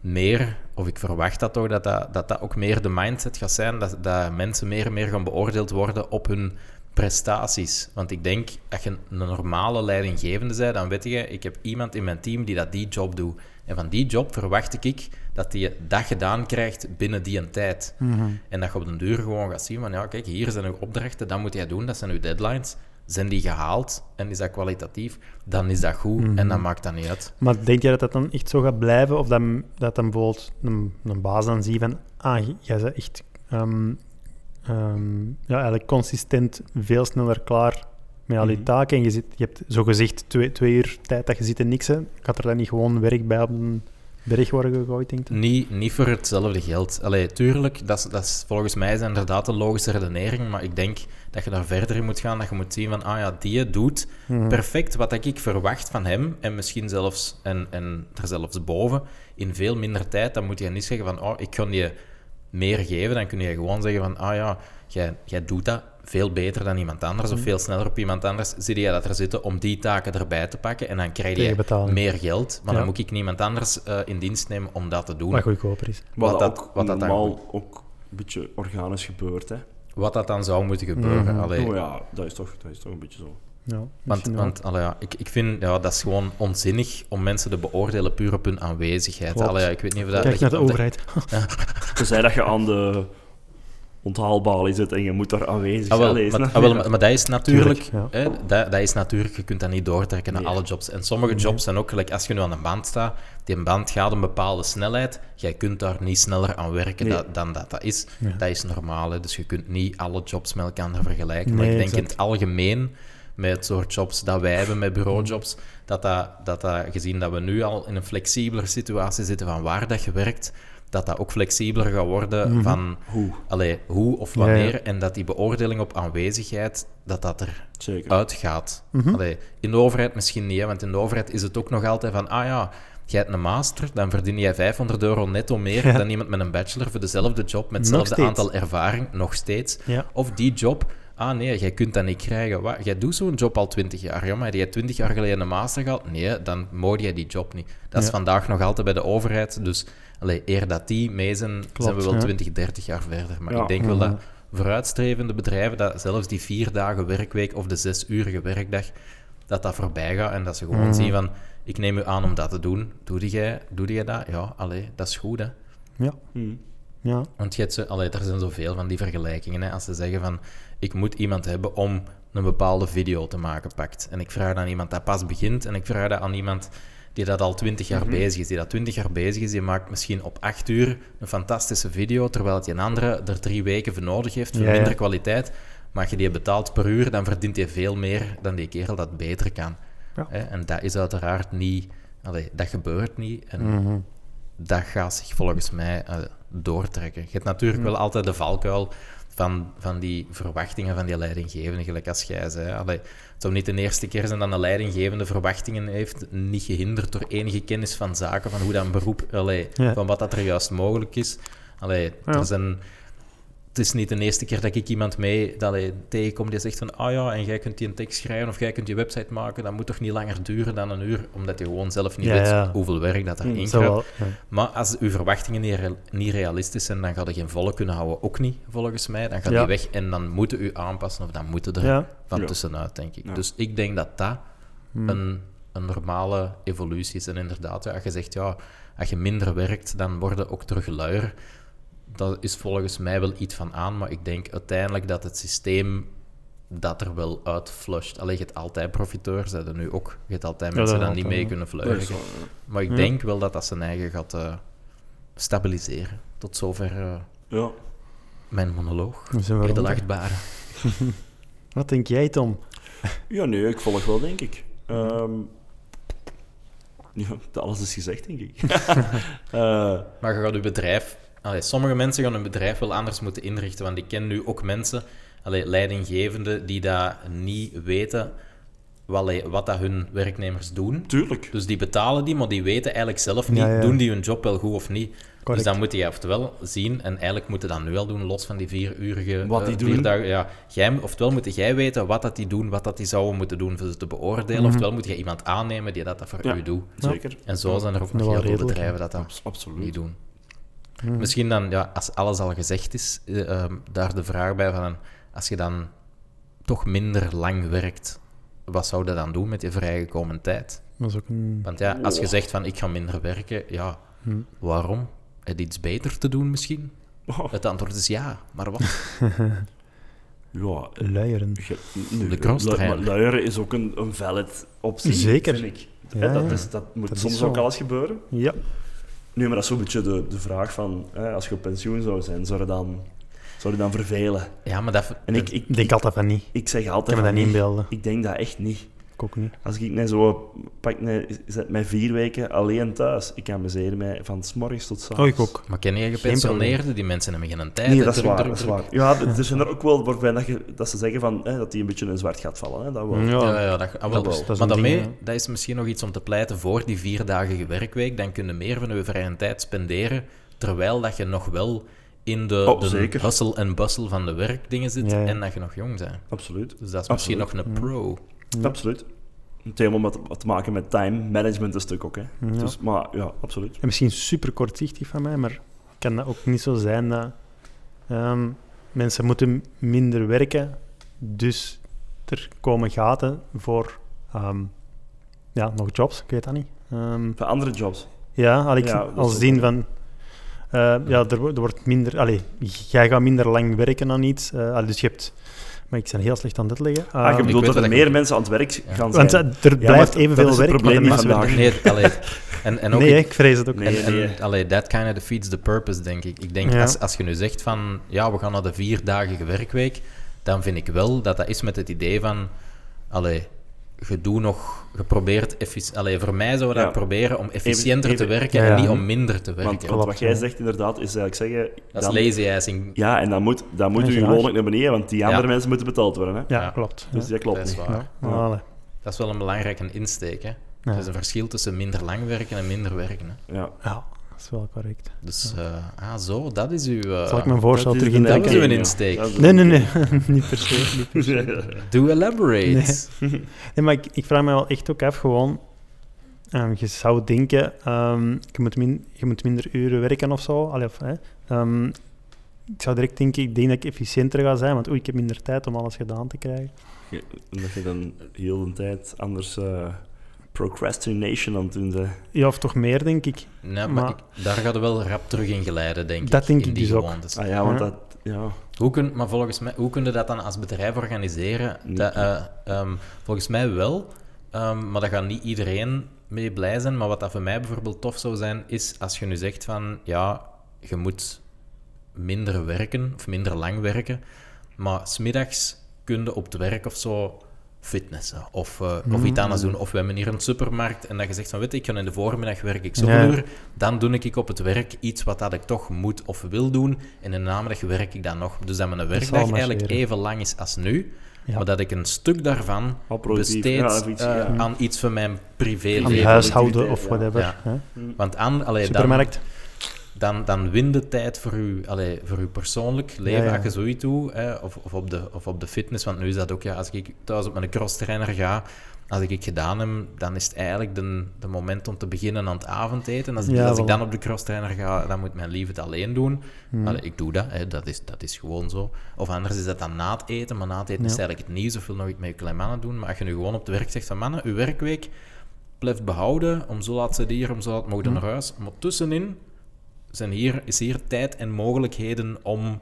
meer, of ik verwacht dat toch, dat dat, dat dat ook meer de mindset gaat zijn, dat, dat mensen meer en meer gaan beoordeeld worden op hun prestaties. Want ik denk, als je een normale leidinggevende bent, dan weet je, ik heb iemand in mijn team die dat die job doet. En van die job verwacht ik dat die dat gedaan krijgt binnen die een tijd. Mhm. En dat je op den duur gewoon gaat zien van, ja, kijk, hier zijn uw opdrachten, dat moet jij doen, dat zijn uw deadlines. Zijn die gehaald en is dat kwalitatief, dan is dat goed en dan maakt dat niet uit. Maar denk jij dat dat dan echt zo gaat blijven? Of dat, dat dan bijvoorbeeld een, een baas dan ziet van... Ah, jij bent echt... ehm, ehm, ja, eigenlijk consistent veel sneller klaar met al die Mhm. taken. En je, zit, je hebt zogezegd twee, twee uur tijd dat je zit en niks. Hè. Gaat er dan niet gewoon werk bij op een berg worden gegooid, denk je? Niet, niet voor hetzelfde geld. Allee, tuurlijk, dat is, dat is, volgens mij is inderdaad een logische redenering, maar ik denk dat je daar verder in moet gaan, dat je moet zien van, ah ja, die doet Mhm. perfect wat ik verwacht van hem, en misschien zelfs, en, en er zelfs boven, in veel minder tijd, dan moet je niet zeggen van, oh, ik kan je meer geven, dan kun je gewoon zeggen van, ah ja, jij, jij doet dat veel beter dan iemand anders, Mhm. of veel sneller op iemand anders, zie je dat er zitten om die taken erbij te pakken, en dan krijg je meer geld, maar Ja. dan moet ik niemand anders eh, in dienst nemen om dat te doen. Wat goedkoper is. Wat, Wat dat ook wat dat dan- normaal ook een beetje organisch gebeurt. Hè. Wat dat dan zou moeten gebeuren. Mhm. Allee, Oh ja, dat is, toch, dat is toch een beetje zo. Ja, Want, want allee, ja, ik, ik vind ja, dat is gewoon onzinnig om mensen te beoordelen puur op hun aanwezigheid. Allee, ja, ik weet niet of dat... Kijk naar je- de overheid. Tenzij dat je aan de onthaalbalie zit en je moet daar aanwezig Ah, wel, zijn. maar, lezen. ah, wel, maar, maar dat is natuurlijk... Tuurlijk, hè, dat, dat is natuurlijk... Je kunt dat niet doortrekken naar Nee. alle jobs. En sommige Nee. jobs zijn ook gelijk... Als je nu aan een band staat, die band gaat een bepaalde snelheid. Jij kunt daar niet sneller aan werken Nee. dat- dan dat dat is. Ja. Dat is normaal. Hè. Dus je kunt niet alle jobs met elkaar vergelijken. maar ik denk in het algemeen, met het soort jobs dat wij hebben, met bureaujobs, dat dat, dat dat, gezien dat we nu al in een flexibeler situatie zitten van waar dat je werkt, dat dat ook flexibeler gaat worden Mhm. van Hoe? allee, hoe of wanneer. ja. En dat die beoordeling op aanwezigheid, dat dat er Zeker. uitgaat. Mhm. Allee, in de overheid misschien niet, hè, want in de overheid is het ook nog altijd van, ah ja, jij hebt een master, dan verdien jij 500 euro netto meer Ja. dan iemand met een bachelor voor dezelfde job, met hetzelfde aantal ervaring, nog steeds. Ja. Of die job, ah nee, jij kunt dat niet krijgen. Wat? Jij doet zo'n job al 20 jaar, ja, maar heb jij 20 jaar geleden een master gehad? Nee, dan mocht jij die job niet. Dat is Ja. vandaag nog altijd bij de overheid, dus allee, eer dat die mee zijn, zijn we wel ja. 20, 30 jaar verder. Maar Ja. ik denk wel Mhm. dat vooruitstrevende bedrijven, dat zelfs die vier dagen werkweek of de zes-urige werkdag, dat dat voorbij gaat en dat ze gewoon Mhm. zien van, ik neem u aan om dat te doen. Doe jij, doe jij dat? Ja, allee, dat is goed, hè. Ja. Hm. Ja. Want je hebt zo, allee, er zijn zoveel van die vergelijkingen. Hè. Als ze zeggen van, ik moet iemand hebben om een bepaalde video te maken, pakt. En ik vraag dat aan iemand dat pas begint, en ik vraag dat aan iemand die dat al twintig jaar bezig is. Die dat twintig jaar bezig is, die maakt misschien op acht uur een fantastische video, terwijl het een andere er drie weken voor nodig heeft, voor Ja, ja. minder kwaliteit. Maar als je die betaalt per uur, dan verdient hij veel meer dan die kerel dat beter kan. Ja. Hè? En dat is uiteraard niet... Allee, dat gebeurt niet. En Mhm. dat gaat zich volgens mij eh, doortrekken. Je hebt natuurlijk wel altijd de valkuil van, van die verwachtingen van die leidinggevende, gelijk als jij zei. Allee, het zou niet de eerste keer zijn dat een leidinggevende verwachtingen heeft, niet gehinderd door enige kennis van zaken, van hoe dat beroep, allee, Ja. van wat dat er juist mogelijk is. Allee, Ja. er zijn... Het is niet de eerste keer dat ik iemand mee dat hij tegenkom die zegt van ah ja, en jij kunt die een tekst schrijven of jij kunt je website maken, dat moet toch niet langer duren dan een uur, omdat je gewoon zelf niet Ja, weet ja. hoeveel werk dat erin Zou gaat. ja. Maar als uw verwachtingen niet, re- niet realistisch zijn, dan ga je geen volle kunnen houden. Ook niet, volgens mij. Dan gaat Ja. die weg en dan moeten u aanpassen of dan moeten er Ja. van Ja. tussenuit, denk ik. Ja. Dus ik denk dat dat Hm. een, een normale evolutie is. En inderdaad, ja, als je zegt, ja, als je minder werkt, dan word je ook terug luier. Dat is volgens mij wel iets van aan, maar ik denk uiteindelijk dat het systeem dat er wel uitflusht. Alleen je hebt altijd profiteurs, hè, nu ook. Je hebt altijd Ja, mensen dat die niet mee ja. kunnen Dat fluiten. ja. Maar ik Ja. denk wel dat dat zijn eigen gaat eh, stabiliseren. Tot zover eh, Ja. mijn monoloog. We zijn weer Bij de lachtbare. Wat denk jij, Tom? ja, nee, ik volg wel, denk ik. Ehm, ja, alles is gezegd, denk ik. Eh, Maar je gaat je bedrijf... Allee, sommige mensen gaan hun bedrijf wel anders moeten inrichten. Want ik ken nu ook mensen, allee, leidinggevenden, die dat niet weten wat, wat dat hun werknemers doen. tuurlijk. Dus die betalen die, maar die weten eigenlijk zelf niet, Ja, ja. doen die hun job wel goed of niet. Correct. Dus dan moet je oftewel zien, en eigenlijk moet je dat nu al doen, los van die. Wat eh, vier doen. dagen, ja. jij, oftewel moet jij weten wat dat die doen, wat dat die zouden moeten doen voor ze te beoordelen, Mhm. oftewel moet je iemand aannemen die dat, dat voor Ja. u doet. Zeker. En zo zijn er ook nog wel heel veel bedrijven dat dat Abs- absoluut. niet doen. Hm. Misschien dan, ja, als alles al gezegd is, eh, ehm, daar de vraag bij van, als je dan toch minder lang werkt, wat zou je dan doen met je vrijgekomen tijd? Dat is ook een... Want ja, als je zegt van ik ga minder werken, ja, Hm. waarom? Heb je iets beter te doen misschien? Oh, Het antwoord is ja, maar wat? ja, Luieren. nee, De crosstrainer. lu- maar luieren is ook een, een valid optie, Zeker. vind ik. Ja, dat, is, dat moet Dat soms ook alles gebeuren. Ja. Nu, maar dat is zo'n beetje de, de vraag van, hè, als je op pensioen zou zijn, zou je dan, Zou je dan vervelen? Ja, maar dat... En ik, ik, Ik denk altijd van niet. ik zeg Ik altijd kan me dat niet inbeelden. Ik denk dat echt niet. Ik ook niet. Als ik net zo pak, net, zet mij vier weken alleen thuis. Ik amuseren mij van s morgens tot s Oh, ik ook. Maar ken je gepensioneerden? Die mensen hebben geen tijd. Nee, dat is druk, waar. druk, Dat is waar. Ja, er zijn er ook wel waarbij dat, je, dat ze zeggen van, hè, dat die een beetje in een zwart gaat vallen. Hè, dat wel. Ja, Ja, ja, dat, ah, wel. dat is- dat is maar ding, daarmee, dat is misschien nog iets om te pleiten voor die vierdagige werkweek. Dan kun je meer van je vrije tijd spenderen, terwijl dat je nog wel in de, Oh, de hustle en bustle van de werkdingen zit Ja, ja. en dat je nog jong bent. Absoluut. Dus dat is misschien Absoluut. nog een pro. Ja. Absoluut. Het heeft helemaal met, wat te maken met time management een stuk ook. Hè. Ja. Dus, maar ja, absoluut. En misschien super kortzichtig van mij, maar kan dat ook niet zo zijn dat ehm, mensen moeten minder werken, dus er komen gaten voor ehm, ja, nog jobs, ik weet dat niet. Ehm, Voor andere jobs. ja, ik als ook zin wel. van... eh, ja, er, er wordt minder... Allee, jij gaat minder lang werken aan iets. allee, dus je hebt... Maar ik ben heel slecht aan dit leggen. Ah, je Ehm, bedoelt dat er meer ik- mensen aan het werk Ja. gaan zijn. want er blijft evenveel werk, maar de niet mensen vandaag. Nee, allee, en, en ook Nee, ik- ik vrees het ook Nee, niet. En, nee. en allee, that kind of defeats the purpose, denk ik. Ik denk, Ja. als, als je nu zegt van, ja, we gaan naar de vierdagige werkweek, dan vind ik wel dat dat is met het idee van, allee, je doet nog, je probeert, effic- allee, voor mij zouden we dat proberen om efficiënter even- te werken Ja, en niet om minder te werken. Want, wat jij zegt inderdaad, is eigenlijk zeggen... dat dan- is lazy assing. Ja, en dan moet, dan moet loon ook naar beneden, want die andere Ja. mensen moeten betaald worden. Hè? Ja, Ja. klopt. Dus ja. dat klopt Dat is waar. Dat is wel een belangrijke insteek. Hè? Ja. Er is een verschil tussen minder lang werken en minder werken. Hè? Ja. Dat is wel correct. Dus, eh, ah, zo, dat is uw... eh, Zal ik mijn voorstel Dat is terug de dat is uw insteek. Is Nee, nee, nee. niet per se. Niet per se. Do elaborate. Nee. Nee, maar ik, ik vraag me wel echt ook af, gewoon... ehm, je zou denken, ehm, je, moet min, je moet minder uren werken of zo. Allee, of, hè, ehm, ik zou direct denken, ik denk dat ik efficiënter ga zijn, want oei, ik heb minder tijd om alles gedaan te krijgen. Ja, Omdat je dan heel de tijd anders eh, procrastination aan het doen bent. Ja, of toch meer, denk ik. Nee, maar, Maar- ik- daar gaat er wel rap terug in geleiden, denk ik. Dat denk in ik die dus ook. Ah ja, want Ja. dat... Ja. Hoe kun, maar volgens mij, hoe kun je dat dan als bedrijf organiseren? Dat, eh, ehm, volgens mij wel, ehm, maar daar gaat niet iedereen mee blij zijn. Maar wat dat voor mij bijvoorbeeld tof zou zijn, is als je nu zegt van, ja, je moet minder werken, of minder lang werken, maar smiddags kun je op het werk of zo fitnessen, of, of Mm. iets anders doen. Of we hebben hier een supermarkt en dat je zegt van, weet je, ik ga in de voormiddag werk ik zoveel Ja. uur, dan doe ik op het werk iets wat dat ik toch moet of wil doen. En in de namiddag werk ik dan nog. Dus dat mijn werkdag eigenlijk even lang is als nu. Ja. Maar dat ik een stuk daarvan besteed Ja, of iets, eh, ja. aan iets van mijn Aan privéleven. Ja, huishouden of whatever. hè. Want aan, allee, Supermarkt. dan, dan win de tijd voor u, allee, voor uw persoonlijk leven, Ja, ja. als je zoiets doet, hè, of, of, op de, of op de fitness. Want nu is dat ook, ja, als ik thuis op mijn crosstrainer ga, als ik het gedaan heb, dan is het eigenlijk de, de moment om te beginnen aan het avondeten. Als, Ja, als ik dan op de crosstrainer ga, dan moet mijn lief het alleen doen. Hmm. Allee, ik doe dat, hè, dat, is, dat is gewoon zo. Of anders is dat dan na het eten, maar na het eten is eigenlijk het nieuws of wil nog iets met je kleine mannen doen. Maar als je nu gewoon op het werk zegt van mannen, uw werkweek blijft behouden, om zo laat ze hier, om zo laat mogen Hmm. naar huis. Maar tussenin zijn hier, is hier tijd en mogelijkheden om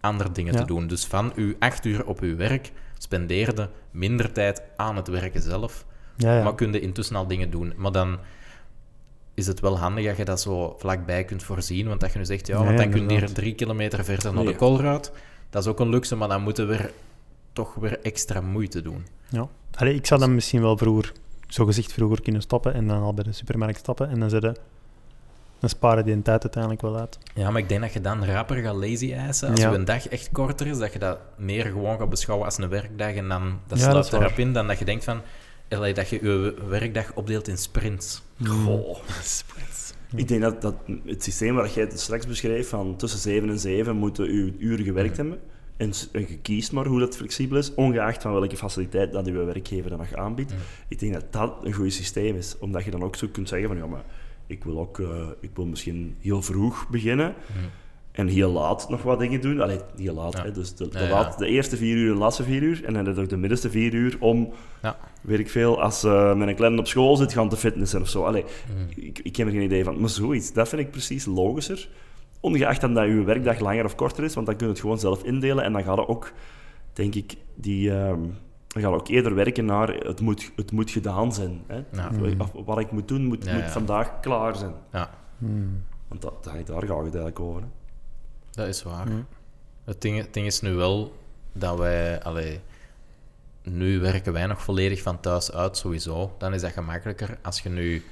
andere dingen Ja. te doen. Dus van uw acht uur op uw werk spendeerde minder tijd aan het werken zelf. Ja, ja. Maar kun je intussen al dingen doen. Maar dan is het wel handig dat je dat zo vlakbij kunt voorzien. Want dat je nu zegt, ja, want dan kun je hier drie kilometer verder naar de Colruyt. Dat is ook een luxe, maar dan moeten we toch weer extra moeite doen. Ja. Allee, ik zou dan misschien wel vroeger, zo gezegd vroeger kunnen stoppen en dan al bij de supermarkt stappen en dan zetten dan sparen die een tijd uiteindelijk wel uit. Ja, maar ik denk dat je dan rapper gaat lazy eisen. Als Ja. je een dag echt korter is, dat je dat meer gewoon gaat beschouwen als een werkdag en dan dat Ja, sluit erop in, dan dat je denkt van, allee, dat je je werkdag opdeelt in sprints. Goh. Sprints. Ik denk dat, dat het systeem waar jij het straks beschreef, van tussen 7 en 7 moeten uw uren gewerkt hebben. En, en je kiest maar hoe dat flexibel is, ongeacht van welke faciliteit dat uw werkgever dan nog aanbiedt. Ja. Ik denk dat dat een goed systeem is, omdat je dan ook zo kunt zeggen van ja, maar ik wil ook, eh, ik wil misschien heel vroeg beginnen Mhm. en heel laat nog wat dingen doen. Allee, heel laat, Ja. hè, dus de, de, Ja, ja. laat- de eerste vier uur en de laatste vier uur, en dan heb je ook de middenste vier uur om, Ja. weet ik veel, als eh mijn kleine op school zit, gaan te fitnessen of zo. Allee, Mhm. ik, ik heb er geen idee van. Maar zoiets, dat vind ik precies logischer. Ongeacht dan dat je werkdag langer of korter is, want dan kun je het gewoon zelf indelen. En dan gaat het ook, denk ik, die, ehm, dan gaat het ook eerder werken naar het moet, het moet gedaan zijn. Hè? Ja. Wat ik moet doen, moet, Ja, moet ja. vandaag klaar zijn. Ja, Hmm. Want dat, dat, daar gaat het eigenlijk over. Hè? dat is waar. Het ding, het ding is nu wel dat wij... Allee, nu werken wij nog volledig van thuis uit, sowieso. Dan is dat gemakkelijker. Als je nu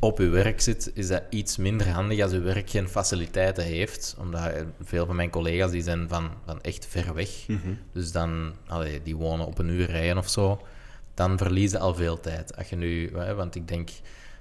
op je werk zit, is dat iets minder handig als je werk geen faciliteiten heeft. Omdat veel van mijn collega's die zijn van, van echt ver weg. Mhm. Dus dan, allee, die wonen op een uur rijden of zo. Dan verliezen al veel tijd. Als je nu, hè, want ik denk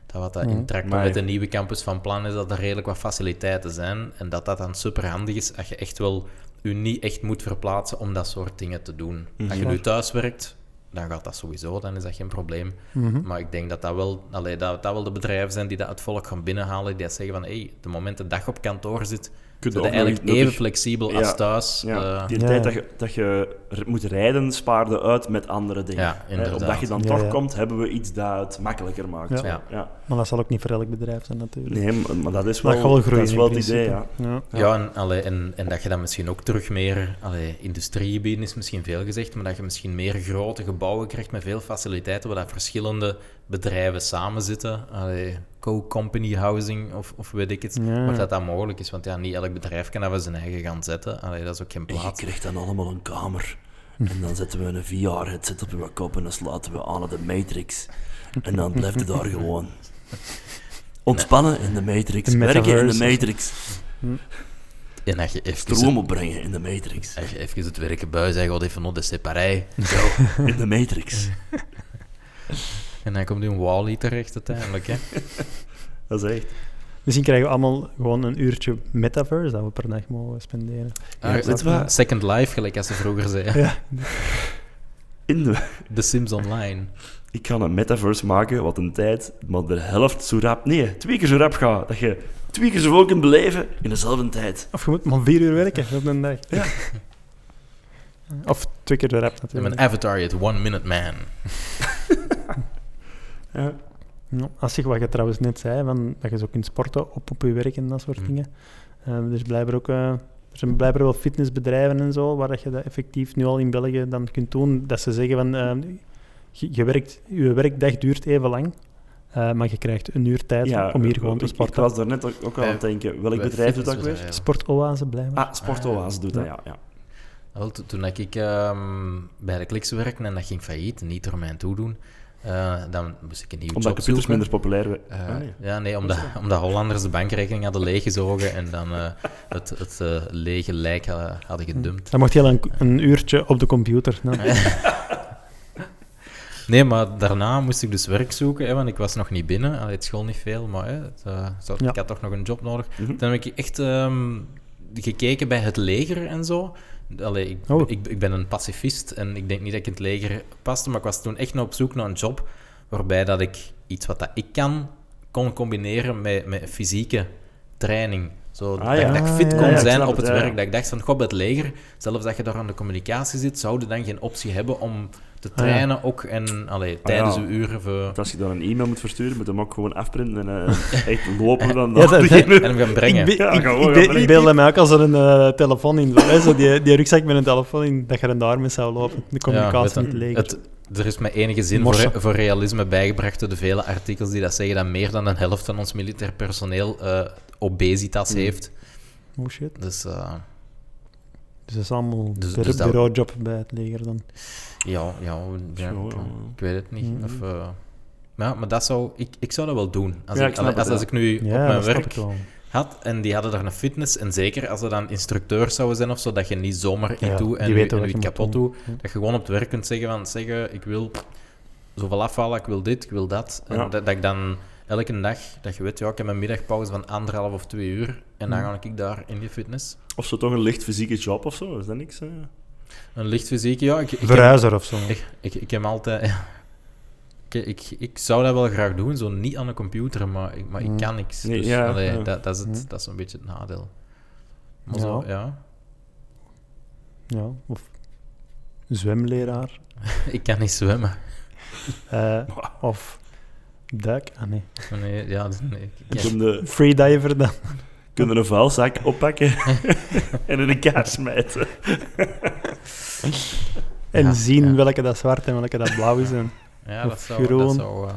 dat wat dat Mhm. in tractor Maar- met de nieuwe campus van plan is, dat er redelijk wat faciliteiten zijn. En dat dat dan super handig is als je echt wel je niet echt moet verplaatsen om dat soort dingen te doen. Mhm. Als je nu thuis werkt, dan gaat dat sowieso, dan is dat geen probleem. Mhm. Maar ik denk dat dat wel, allee, dat, dat wel de bedrijven zijn die dat het volk gaan binnenhalen, die dat zeggen van, hey, de moment dat dag op kantoor zit, Kun je eigenlijk even flexibel Ja. als thuis. Ja, Eh, die Ja, tijd dat je, dat je moet rijden, spaarde uit met andere dingen. Ja, Hè. Omdat je dan Ja, toch ja. komt, hebben we iets dat het makkelijker maakt. Ja. Zo. Ja. Ja. Maar dat zal ook niet voor elk bedrijf zijn, natuurlijk. Nee, maar, maar dat is Dat wel, gaat wel groeien dat is wel het idee. Ja. Ja, en, allee, en, en dat je dan misschien ook terug meer... Allee, industriegebieden is misschien veel gezegd, maar dat je misschien meer grote gebouwen krijgt met veel faciliteiten, waar dat verschillende bedrijven samen zitten. Allee, Co-company housing of, of weet ik het. Ja. Waar dat dan mogelijk is. Want ja, niet elk bedrijf kan dat we zijn eigen gaan zetten. Allee, dat is ook geen En je plaats. krijgt dan allemaal een kamer. En dan zetten we een VR-headset op je kop en dan sluiten we aan op de Matrix. En dan blijft het daar gewoon. Ontspannen in de Matrix, De werken in de. Matrix, En dat je even, stroom opbrengen in de Matrix. als je even het werken buis en gaat even naar de separij. In de Matrix. En dan komt je in Wally terecht uiteindelijk. Hè. Dat is echt. Misschien krijgen we allemaal gewoon een uurtje metaverse dat we per dag mogen spenderen. Ah, je wat? Second Life, gelijk als ze vroeger zeiden. Ja. In de, The Sims Online. ik ga een metaverse maken wat een tijd, maar de helft zo rap, nee, twee keer zo rap gaat. Dat je twee keer zoveel kunt beleven in dezelfde tijd. Of je moet maar vier uur werken op een dag. Ja. Of twee keer de rap natuurlijk. mijn avatar heet One Minute Man. Ja. Ja, als je wat je trouwens net zei, van, dat je zo kunt sporten op, op je werk en dat soort Mhm. dingen. Eh, er, is blijkbaar ook, eh, er zijn blijkbaar wel fitnessbedrijven en zo, waar dat je dat effectief nu al in België dan kunt doen. Dat ze zeggen van, eh, je, je werkt, je werkdag duurt even lang, eh, maar je krijgt een uur tijd Ja, om hier gewoon te ik- Ik sporten. was daar net ook, ook al aan het denken. Welk Bij bedrijf doet dat weer? Sportoase blijkbaar. Ah, Sportoase doet dat, ja. ja. Wel, to- toen ik ehm, bij de Kliks werkte en dat ging failliet, niet door mijn toedoen, eh, dan moest ik een nieuwe Omdat job computers zoeken. minder populair werden. Eh, Ah, nee. Ja, nee, omdat, omdat Hollanders de bankrekening hadden leeggezogen en dan eh, het, het eh, lege lijk hadden, hadden gedumpt. Dan mocht je al een, een uurtje op de computer. Nou. Nee, maar daarna moest ik dus werk zoeken, hè, want ik was nog niet binnen. Allee, het school niet veel, maar hè, het, eh, zo- Ja. ik had toch nog een job nodig. Mhm. Toen heb ik echt ehm, gekeken bij het leger en zo. Allee, ik, Oh. ik, ik ben een pacifist en ik denk niet dat ik in het leger paste, maar ik was toen echt nog op zoek naar een job waarbij dat ik iets wat dat ik kan, kon combineren met, met fysieke training. Zo, Ah, dat, ja. dat ik fit kon ja, zijn op het, werk. Dat ik dacht van, god, bij het leger, zelfs dat je daar aan de communicatie zit, zou je dan geen optie hebben om te Ah, ja. trainen ook en allee, tijdens ja. uw uren. Voor... Want als je dan een e-mail moet versturen, moet je hem ook gewoon afprinten en eh, echt lopen dan. Ja, dat- beginnen. En hem gaan brengen. Ik, be- Ja, ik, gewoon ik, gaan be- brengen. ik beelde mij ook als er een eh, telefoon in Zo die, die rugzak met een telefoon in, dat je er daarmee zou lopen. De communicatie leger. Het, er is met enige zin voor, voor realisme bijgebracht door de vele artikels die dat zeggen dat meer dan een helft van ons militair personeel eh, obesitas Mm. heeft. Oh shit. Dus eh, Dus dat is allemaal Dus- de dus dat- bureaujob bij het leger dan. ja, ja, ja, Zo, ik, ja. ik weet het niet. Mm. Of, eh, maar, maar dat zou, ik, ik zou dat wel doen. Als, Ja, ik, ik als, als ik nu op mijn werk ik had en die hadden daar een fitness, en zeker als ze dan instructeur zouden zijn of zo, dat je niet zomaar in Ja, toe en nu, en nu je kapot doen. doe. Dat je gewoon op het werk kunt zeggen van, zeggen, ik wil zoveel afvallen, ik wil dit, ik wil dat. En Ja. dat, dat ik dan elke dag, dat je weet, ja, ik heb een middagpauze van anderhalf of twee uur en dan Mm. ga ik daar in die fitness. Of zo toch een licht fysieke job of zo, is dat niks? Een licht fysiek, ja. Ik, ik, heb, Verhuizer of zo. ik, ik, ik heb altijd... ja. Ik, ik, ik zou dat wel graag doen, zo niet aan de computer, maar ik, maar ik Mm. kan niks. Nee, dus, ja, allee, ja. Dat, dat, is het, Mm. dat is een beetje het nadeel. Maar Ja. zo, ja. Ja, of zwemleraar. Ik kan niet zwemmen. Eh, of duik. Ah nee. Nee, ja, nee, ik- ik- Kun je, Freediver dan. kun je een vuilzak oppakken en in elkaar smijten. En Ja, zien ja. welke dat zwart en welke dat blauw is. En ja, dat zou, dat, groen. zou, eh,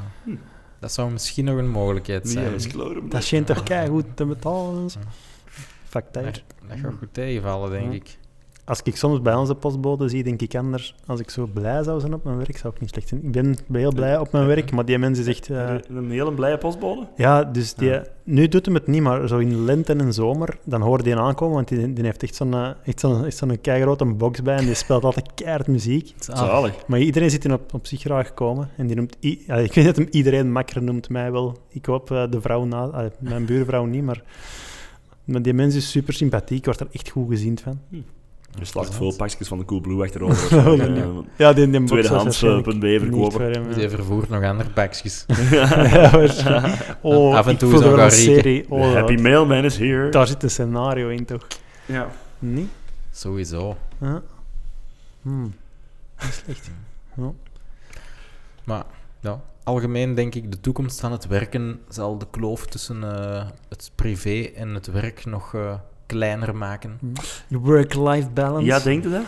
dat zou misschien nog een mogelijkheid zijn. kloren. dat schijnt toch goed te betalen. Factuur. Dat, dat gaat goed tegenvallen, denk ik. Als ik soms bij onze postbode zie, denk ik anders. Als ik zo blij zou zijn op mijn werk, zou ik niet slecht zijn. Ik ben heel blij op mijn werk, maar die mensen zegt... eh, Een hele blije postbode? ja, dus die, Ja. nu doet hem het niet, maar zo in lente en zomer, dan hoor je die aankomen, want die, die heeft echt zo'n eh, echt zo'n echt zo'n keigrote box bij en die speelt altijd keihard muziek. Zalig. Maar iedereen zit er op, op zich graag komen. En die noemt... i- ja, ik weet dat hem iedereen makker noemt, mij wel. Ik hoop eh, de vrouw na... eh, mijn buurvrouw niet, maar... Maar die mens is super sympathiek. Ik word er echt goed gezien van. Je slacht veel pakjes van de Coolblue achterover. Oh, Eh, nee. Ja, die, die Tweedehands.be waarschijnlijk niet verkopen. Die vervoert nog andere pakjes. ja, waarschijnlijk. Oh, Af en toe voel is er een serie. Oh, happy mailman is here. daar zit een scenario in, toch? Ja. Niet? Sowieso. Ja. Hmm. Niet slecht. Ja. Maar ja, algemeen denk ik, de toekomst van het werken zal de kloof tussen eh, het privé en het werk nog eh, kleiner maken. De work-life balance. ja, denk je dat?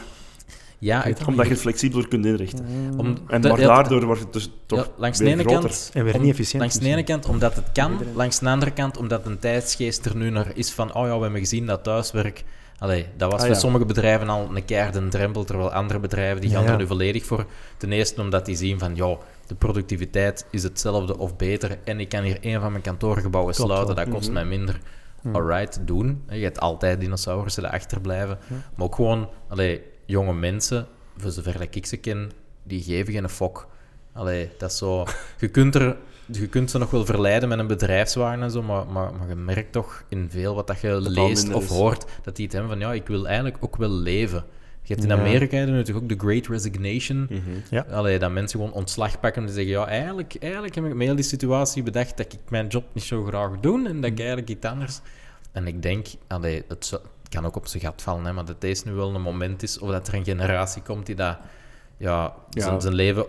Ja, Omdat je het flexibeler kunt inrichten. Mm. om, En de- maar ja, daardoor wordt het dus toch ja, langs de weer ene groter. kant En weer niet efficiënt. Langs de ene kant omdat het kan, Iedereen. langs de andere kant omdat een tijdsgeest er nu naar is van, oh ja, we hebben gezien dat thuiswerk, allee, dat was Ah, voor ja. sommige bedrijven al een keiharde drempel, terwijl andere bedrijven die gaan ja. er nu volledig voor. Ten eerste omdat die zien van, ja, de productiviteit is hetzelfde of beter en ik kan hier een van mijn kantoorgebouwen Klopt sluiten, dat kost Mhm. mij minder. Hmm. Alright, doen. Je hebt altijd dinosaurussen die achterblijven. Ja. Maar ook gewoon, allee, jonge mensen, voor zover dat ik ze ken, die geven geen fok. Allee, dat is zo... Je kunt, er, je kunt ze nog wel verleiden met een bedrijfswagen en zo, maar, maar, maar je merkt toch in veel wat dat je leest of hoort, dat die het hebben van, ja, ik wil eigenlijk ook wel leven. Je hebt in Ja. Amerika je natuurlijk ook de Great Resignation. Mhm. Ja. Allee, dat mensen gewoon ontslag pakken en zeggen, ja, eigenlijk, eigenlijk heb ik met heel die situatie bedacht dat ik mijn job niet zo graag doe en dat ik eigenlijk iets anders... En ik denk, allee, het, het kan ook op zijn gat vallen, hè, maar dat deze nu wel een moment is, of dat er een generatie komt die dat, ja, Ja. Zijn, zijn leven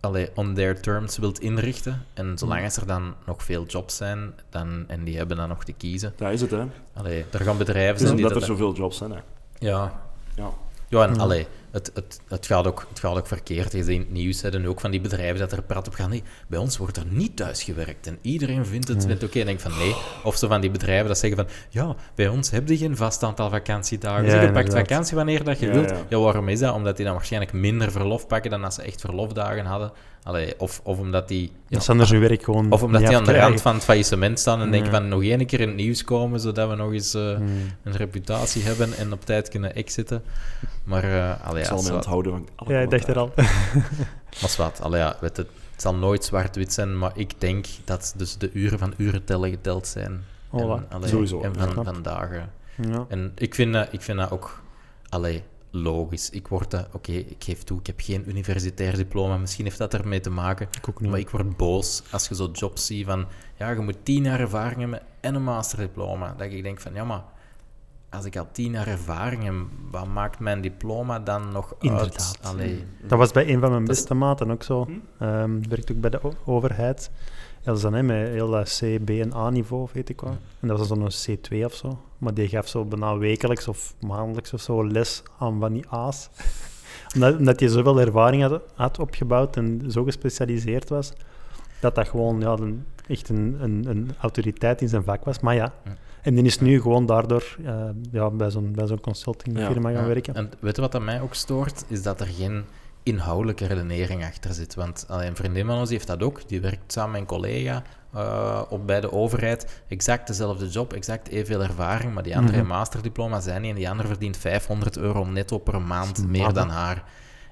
allee, on their terms wilt inrichten. En zolang als er dan nog veel jobs zijn, dan, en die hebben dan nog te kiezen, Dat is het, hè. allee, er gaan bedrijven Het is zijn die omdat er dat... zoveel jobs zijn, hè. Ja, Ja. Ja, en allee, het, het, het, gaat ook, het gaat ook verkeerd. Je ziet in het nieuws en ook van die bedrijven dat er prat op gaan. Nee, bij ons wordt er niet thuis gewerkt. En iedereen vindt het, het oké. En denk van nee. Of zo van die bedrijven dat zeggen van ja, bij ons heb je geen vast aantal vakantiedagen. Ja, dus je pakt vakantie wanneer dat je Ja, wilt. ja. Ja. waarom is dat? Omdat die dan waarschijnlijk minder verlof pakken dan als ze echt verlofdagen hadden. Allee, of, of omdat die... ja, er zijn werk gewoon of omdat die aan de rand van het faillissement staan en denken van nog één keer in het nieuws komen, zodat we nog eens eh, Hmm. een reputatie hebben en op tijd kunnen exiten. Maar, eh allee, Ik zal me zwart. onthouden van alle Ja, ik dacht er al. Maar zwart, allee, ja, weet het, het zal nooit zwart-wit zijn, maar ik denk dat dus de uren van uren tellen geteld zijn. En, allee, Sowieso, En van, dagen. Ja. En ik vind, dat, ik vind dat ook allee, logisch. Ik word dat, oké, ik geef toe, ik heb geen universitair diploma, misschien heeft dat ermee te maken. Ik ook niet. Maar ik word boos als je zo jobs ziet van, ja, je moet tien jaar ervaring hebben en een masterdiploma. Dat ik denk van, ja, maar als ik al tien jaar ervaring heb, wat maakt mijn diploma dan nog Inderdaad. uit? Allee, Dat was bij een van mijn beste maten ook zo. Hm? Werkt ook bij de overheid. Dat is dan hè, met heel dat C, B en A-niveau, weet ik wel. En dat was dan zo'n C2 of zo. Maar die gaf zo bijna wekelijks of maandelijks of zo les aan van die A's. omdat, omdat hij zoveel ervaring had, had opgebouwd en zo gespecialiseerd was, dat dat gewoon ja, een, echt een, een, een autoriteit in zijn vak was. Maar ja, Ja. En die is nu gewoon daardoor eh, ja, bij zo'n bij zo'n consultingfirma gaan werken. En weet je wat dat mij ook stoort? Is dat er geen inhoudelijke redenering achter zit. Want allee, een vriendin van ons die heeft dat ook. Die werkt samen met een collega eh, op, bij de overheid. Exact dezelfde job, exact evenveel ervaring. Maar die andere Mhm. masterdiploma zijn niet. En die andere verdient 500 euro netto per maand meer dan haar.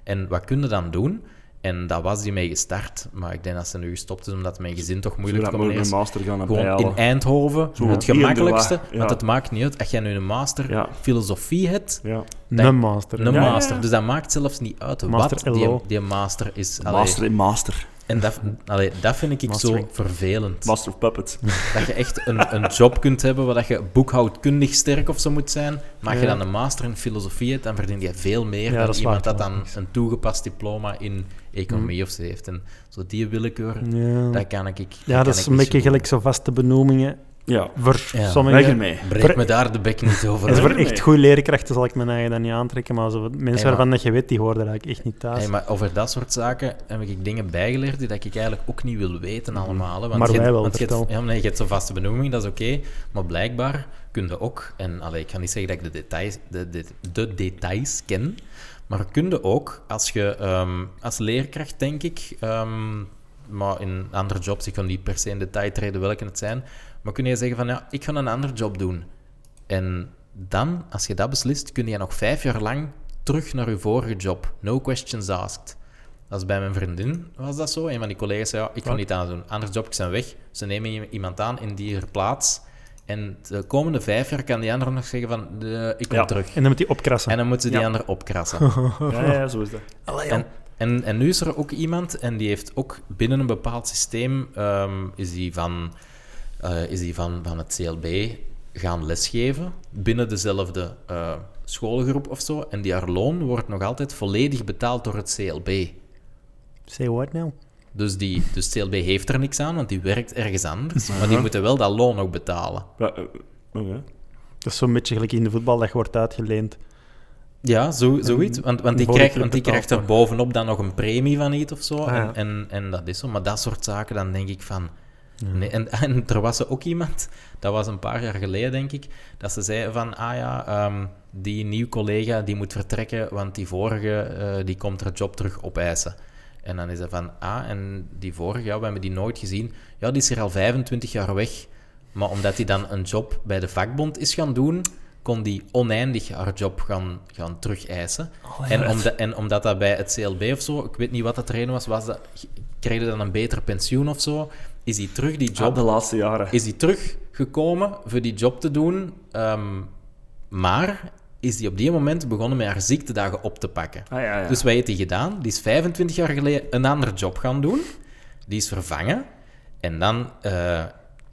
En wat kun je dan doen? En dat was die mee gestart. Maar ik denk dat ze nu gestopt is omdat mijn gezin toch moeilijk een is. master gaan Gewoon bijhalen. in Eindhoven, Zo, het gemakkelijkste. ja. Want het maakt niet uit. Als jij nu een master Ja. filosofie hebt, Ja. Nee. Een master. een master. ja. Dus dat maakt zelfs niet uit Master wat die, die master is. Allee, Master in master. En dat, allee, dat vind ik zo Mastering. vervelend. Master of Puppet. Dat je echt een, een job kunt hebben waar dat je boekhoudkundig sterk of zo moet zijn. Maar als je dan een master in filosofie hebt, dan verdien je veel meer Ja, dan dat iemand waar, dat dan een toegepast diploma in economie of zo heeft. En zo die willekeur, Ja. dat kan ik... ik Ja, kan dat is ik een beetje zo gelijk zo vaste benoemingen. Ja, Voor Ja. sommige... weg ermee. Breek me daar de bek niet over. En voor echt goede leerkrachten zal ik mijn eigen dan niet aantrekken, maar zo mensen maar- waarvan dat je weet, die hoorden eigenlijk echt niet thuis. Hey, maar over dat soort zaken heb ik dingen bijgeleerd die dat ik eigenlijk ook niet wil weten allemaal. hè. Want Maar je- wij wel, want je ja, nee, je hebt zo'n vaste benoeming, dat is oké. maar blijkbaar kun je ook, en allee, ik ga niet zeggen dat ik de details, de, de, de details ken, maar kun je ook, als je ehm, als leerkracht, denk ik, ehm, maar in andere jobs, ik kan niet per se in detail treden welke het zijn, maar kun je zeggen van, ja, ik ga een ander job doen. En dan, als je dat beslist, kun je nog vijf jaar lang terug naar je vorige job. No questions asked. Dat is bij mijn vriendin was dat zo. Een van die collega's zei, ja, ik ga niet aan doen. Andere jobs zijn weg. Ze nemen iemand aan in die plaats. En de komende vijf jaar kan die andere nog zeggen van, de, ik kom Ja. terug. En dan moet die opkrassen. En dan moeten ze die Ja. ander opkrassen. Ja, ja, zo is dat. En, en, en nu is er ook iemand, en die heeft ook binnen een bepaald systeem, ehm, is die van, eh, is die van, van het CLB gaan lesgeven, binnen dezelfde eh, schoolgroep of zo. En die haar loon wordt nog altijd volledig betaald door het CLB. Say what now? Dus, die, dus CLB heeft er niks aan, want die werkt ergens anders. Maar die moeten wel dat loon ook betalen. Ja, eh, oké. Dat is zo'n beetje gelijk in de voetbal, dat je wordt uitgeleend. Ja, zo, zoiets. Want, want, die, krijgt, want die krijgt er bovenop dan nog een premie van iets of zo. Ah, ja. en, en, en dat is zo. Maar dat soort zaken, dan denk ik van... Nee. En, en er was ook iemand, dat was een paar jaar geleden, denk ik, dat ze zei van, ah ja, ehm, die nieuwe collega die moet vertrekken, want die vorige, eh, die komt haar job terug opeisen. En dan is dat van, ah, en die vorige, ja, we hebben die nooit gezien. Ja, die is er al 25 jaar weg. Maar omdat hij dan een job bij de vakbond is gaan doen, kon die oneindig haar job gaan, gaan terugeisen. en, omdat, en omdat dat bij het CLB of zo, ik weet niet wat dat reden was, was dat, kreeg hij dan een beter pensioen of zo, is hij terug die Ja, job de laatste jaren. is hij teruggekomen voor die job te doen, ehm, maar is hij op die moment begonnen met haar ziektedagen op te pakken. Ah, ja, ja. Dus wat heeft hij gedaan? Die is 25 jaar geleden een andere job gaan doen. Die is vervangen. En dan eh,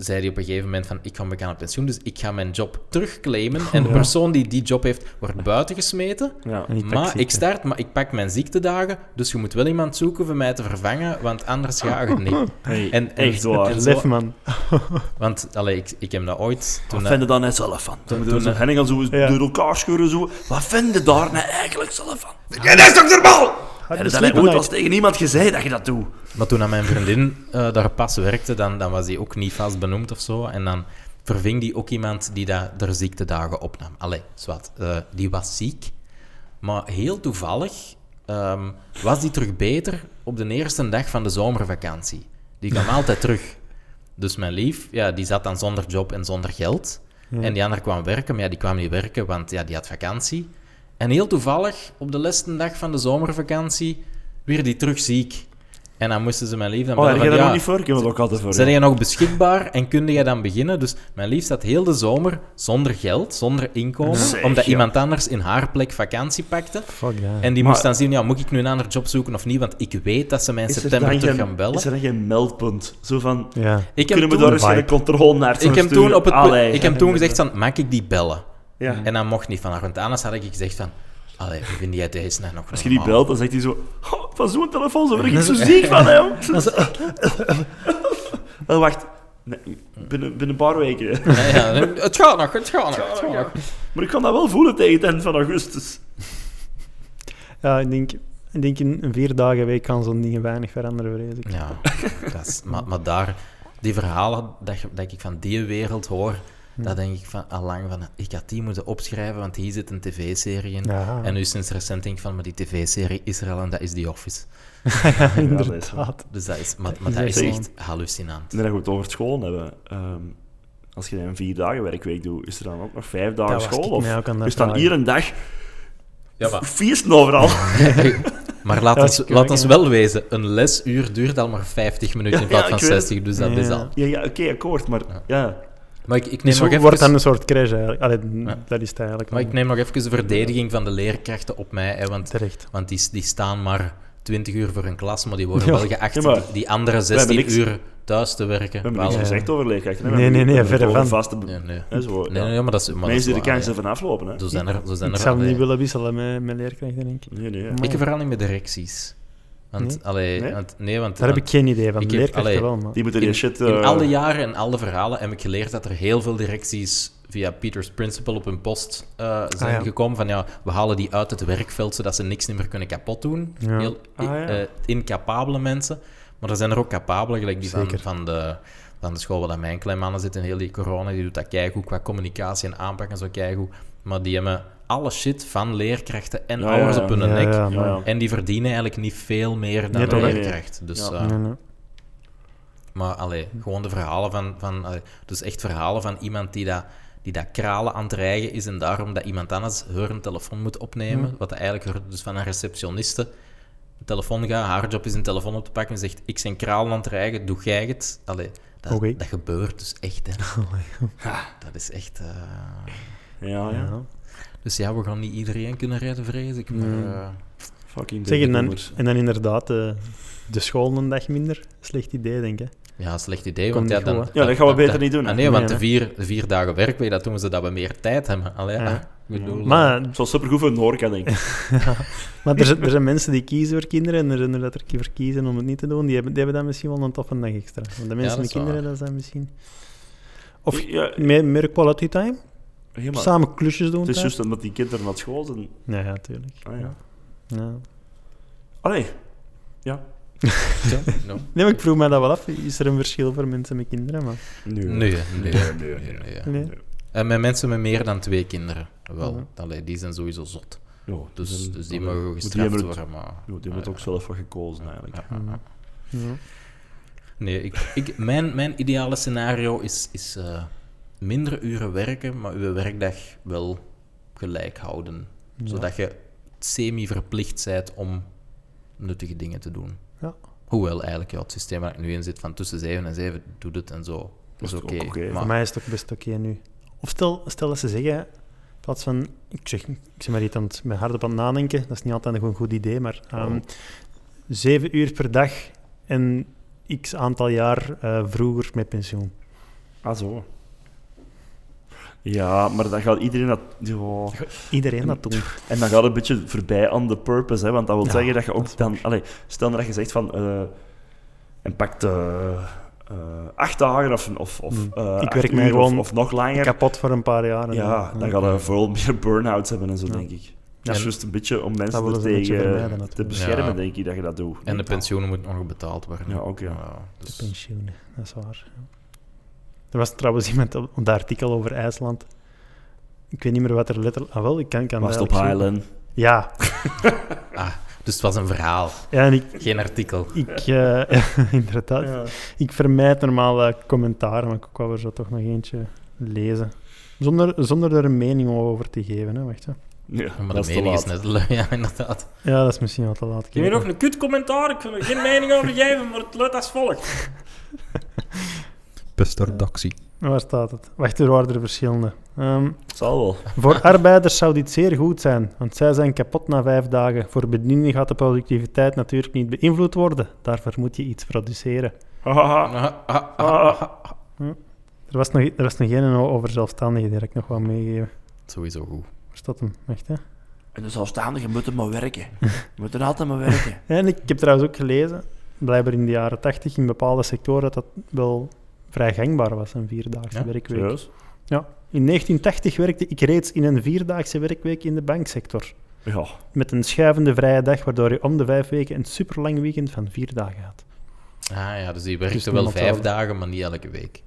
zei hij op een gegeven moment van, ik ga bekend op pensioen, dus ik ga mijn job terugclaimen. En de Ja. persoon die die job heeft, wordt buiten gesmeten. ja. Maar ik start, maar ik pak mijn ziektedagen, dus je moet wel iemand zoeken voor mij te vervangen, want anders ga je het niet. Hey, En- en- echt waar. en- Lef, man. Want allee, ik, ik heb dat ooit... Toen Wat dat- vind je daar net zelf van? Toen- Toen toen- ze Henning gaan zo Ja. door elkaar scheuren. Zo. Wat vind je daar nou eigenlijk zelf van? Ja, dat is toch normaal? Heb je dat slepen ooit eens tegen iemand gezegd dat je dat doet? Maar toen aan mijn vriendin eh, daar pas werkte, dan, dan was die ook niet vast benoemd of zo. En dan verving die ook iemand die dat er ziektedagen opnam. Allee, zwart. eh, die was ziek. Maar heel toevallig ehm, was die terug beter op de eerste dag van de zomervakantie. Die kwam altijd terug. Dus mijn lief, ja, die zat dan zonder job en zonder geld. En die ander kwam werken, maar ja, die kwam niet werken, want ja, die had vakantie. En heel toevallig, op de laatste dag van de zomervakantie, weer die terug ziek. En dan moesten ze mijn lief dan Oh, heb bellen je daar ja, nog niet voor? Ik heb het ook altijd voor. zijn jij nog beschikbaar en kun jij dan beginnen? Dus mijn lief zat heel de zomer zonder geld, zonder inkomen, Zeg, omdat ja. iemand anders in haar plek vakantie pakte. Fuck. En die Maar- moest dan zien, ja, moet ik nu een andere job zoeken of niet? Want ik weet dat ze mij in er september terug gaan bellen. Is er dan geen meldpunt? Zo van, ja. Ik heb kunnen we toen, daar eens controle naar ik heb toen, op het, Allee. ik heb toen gezegd van, mag ik die bellen? Ja. En dat mocht niet van haar, want anders had ik gezegd van, allee, hoe vind jij deze nou nog Als je die belt, dan zegt hij zo... "Oh, van zo'n telefoon zo word ik zo ziek van, hè. Wel, wacht. Nee, binnen, binnen een paar weken. Ja, ja, het gaat nog, het gaat nog. Het gaat nog. Maar ik kan dat wel voelen tegen het eind van augustus. ja, ik denk, ik denk in een vier dagen week kan zo'n dingen weinig veranderen, vrees ik. Ja, dat is, maar, maar daar, die verhalen dat, dat ik van die wereld hoor, dat denk ik van, allang van, ik had die moeten opschrijven, want hier zit een tv-serie in. Ja, En nu sinds recent denk ik van, maar die tv-serie is er al en dat is The Office. ja, dat is inderdaad. Dus dat is, maar, maar dat is echt hallucinant. En dat we het over school hebben. ehm, als je een vier dagen werkweek doet, is er dan ook nog vijf dagen Dat school? Of is dan hier een dag Ja, maar, feesten overal? maar laat, Ja, ons, laat ons wel wezen, een lesuur duurt al maar 50 minuten in plaats ja, van ik weet het. 60, dus dat Ja. is al. Ja, ja oké, akkoord, maar ja. Maar ik, ik neem Dus nog even... wordt dan een soort crash eigenlijk. Allee, Ja. dat is het eigenlijk. Maar ik neem nog even de verdediging van de leerkrachten op mij, hè, want Terecht. Want die, die staan maar 20 uur voor een klas, maar die worden Ja. wel geacht Ja, maar die, die andere hebben 16 niks- uur thuis te werken. We hebben niks gezegd over leerkrachten. Nee, nee, nee, het over van. vaste... nee, nee. hè, zo, Nee, ja. nee, maar dat is, maar Mensen die de waar, kans ja. hebben aflopen. Hè. Zo zijn er, zo zijn Ik er zou niet willen wisselen met, met leerkrachten, denk ik. Nee, nee. Ik heb vooral niet met directies. Want, Nee? allee, Nee? Want, nee, want Daar heb ik geen idee van. Ik heb- allee, wel, maar... Die moeten die in, shit... in eh, al de jaren en al de verhalen heb ik geleerd dat er heel veel directies via Peters Principle op hun post eh, zijn Ah, ja. gekomen van ja, we halen die uit het werkveld zodat ze niks meer kunnen kapot doen. Ja. Heel Ah, ja. eh, incapabele mensen. Maar er zijn er ook capabele, gelijk die van, Zeker. van, de, van de school waar dat mijn kleinmannen zitten, heel die corona, die doet dat keigoed qua communicatie en aanpak en zo keigoed. Maar die hebben alle shit van leerkrachten en Ja, ouders ja, op hun ja, nek. ja, Ja, maar- ja. En die verdienen eigenlijk niet veel meer dan een leerkracht. Dus, Ja. eh, Nee, nee. maar allee, gewoon de verhalen van... van allee, dus echt verhalen van iemand die dat, die dat kralen aan het rijgen is en daarom dat iemand anders haar telefoon moet opnemen. Ja. Wat eigenlijk dus van een receptioniste de telefoon gaat, haar job is een telefoon op te pakken en zegt ik ben kralen aan het rijgen, doe jij het? Allee, dat, dat gebeurt dus echt, hè. Dat is echt... eh, Ja, ja. Ja. Dus ja, we gaan niet iedereen kunnen redden, vrees ik. Maar, Nee. eh, Fucking Zeg, en dan, en dan inderdaad eh, de school een dag minder. Slecht idee, denk ik. hè. ja, slecht idee. Komt Want ja, dan? Ja, dat gaan we beter niet doen? Ah, nee, want Nee, de vier, de vier dagen werkweek, dat doen ze dat we meer tijd hebben. Allee, Ja. ah, bedoel, Maar, Zo supergoed voor een horeca, denk ik. maar er, zijn, er zijn mensen die kiezen voor kinderen en er zijn er dat er voor kiezen om het niet te doen. Die hebben, die hebben dan misschien wel een toffe dag extra. Want de mensen met kinderen, waar. dat zijn misschien... Of Ja, meer, meer quality time? Samen klusjes doen Het is juist omdat die kinderen naar school zijn. Ja, ja, tuurlijk. Ah, ja. Ja. Allee. Ja. ja, no. Nee, maar ik vroeg mij dat wel af. Is er een verschil voor mensen met kinderen? Maar... Nee, nee, nee. nee, nee, nee. Nee. En met mensen met meer dan twee kinderen, wel. Ja. Allee, die zijn sowieso zot. Ja, Dus, zijn- dus die mogen gestraft hebben het- worden, maar... ja, die hebben het Ah, ook zelf voor gekozen, eigenlijk. ja, ja, ja. Ja. Nee, ik, ik, mijn, mijn ideale scenario is, is eh, minder uren werken, maar uw werkdag wel gelijk houden. Ja. Zodat je semi-verplicht bent om nuttige dingen te doen. Ja. Hoewel eigenlijk ja, het systeem waar ik nu in zit van tussen 7 en 7 doet het en zo. Dat is oké. maar Voor mij is het ook best oké nu. Of stel, stel dat ze zeggen, in plaats van, ik zeg, ik zeg maar iets aan het, met hardop aan het nadenken, dat is niet altijd een goed idee, maar ehm, Oh. zeven uur per dag en x aantal jaar eh, vroeger met pensioen. Ah, zo. Ja, maar dan gaat iedereen dat... Ja. Iedereen dat doen. En dan gaat het een beetje voorbij aan de purpose, hè, want dat wil Ja, zeggen dat je ook dan... Allee, stel nou dat je zegt van... eh en pakt eh, acht dagen of, of, of Hmm. eh, Ik acht werk mij gewoon of, of nog langer. Kapot voor een paar jaar. Ja, dan gaan we vooral meer burn-outs hebben en zo, Ja. denk ik. Dat is juist een beetje om mensen er tegen te beschermen, Ja. denk ik, dat je dat doet. En de pensioenen moeten nog betaald worden. Ja, ook, ja. dus- De pensioenen, dat is waar. Er was trouwens iemand op dat artikel over IJsland. Ik weet niet meer wat er letterlijk... Ah wel, ik kan, kan Was het op Highland? Ja. Ah, dus het was een verhaal, ja, en ik... geen artikel. ik eh, inderdaad. Ik vermijd normaal eh, commentaar, maar ik wou er zo toch nog eentje lezen. Zonder, zonder er een mening over te geven, hè. Wacht, hè. Ja, Ja, maar dat de mening is net... Ja, inderdaad. Ja, dat is misschien wel te laat. Heb je nog een kut commentaar? Ik kan er geen mening over geven, maar het luidt als volgt. Beste redactie. Waar staat het? Wacht, er waren er verschillende. Ehm, Het zal wel. voor arbeiders zou dit zeer goed zijn, want zij zijn kapot na vijf dagen. Voor bediening gaat de productiviteit natuurlijk niet beïnvloed worden. Daarvoor moet je iets produceren. Er was nog, er was nog één over zelfstandigen die ik nog wel meegeven. Sowieso goed. Waar staat hem? Wacht, hè. En de zelfstandigen moeten maar werken. moeten altijd maar werken. En ik, ik heb trouwens ook gelezen, blijkbaar in de jaren tachtig in bepaalde sectoren, dat dat wel vrij gangbaar was, een vierdaagse Ja, werkweek. Serieus? Ja. In 1980 werkte ik reeds in een vierdaagse werkweek in de banksector. Ja. Met een schuivende vrije dag, waardoor je om de vijf weken een superlang weekend van vier dagen had. Ah ja, dus die Dus werkte wel vijf dagen, maar niet elke week.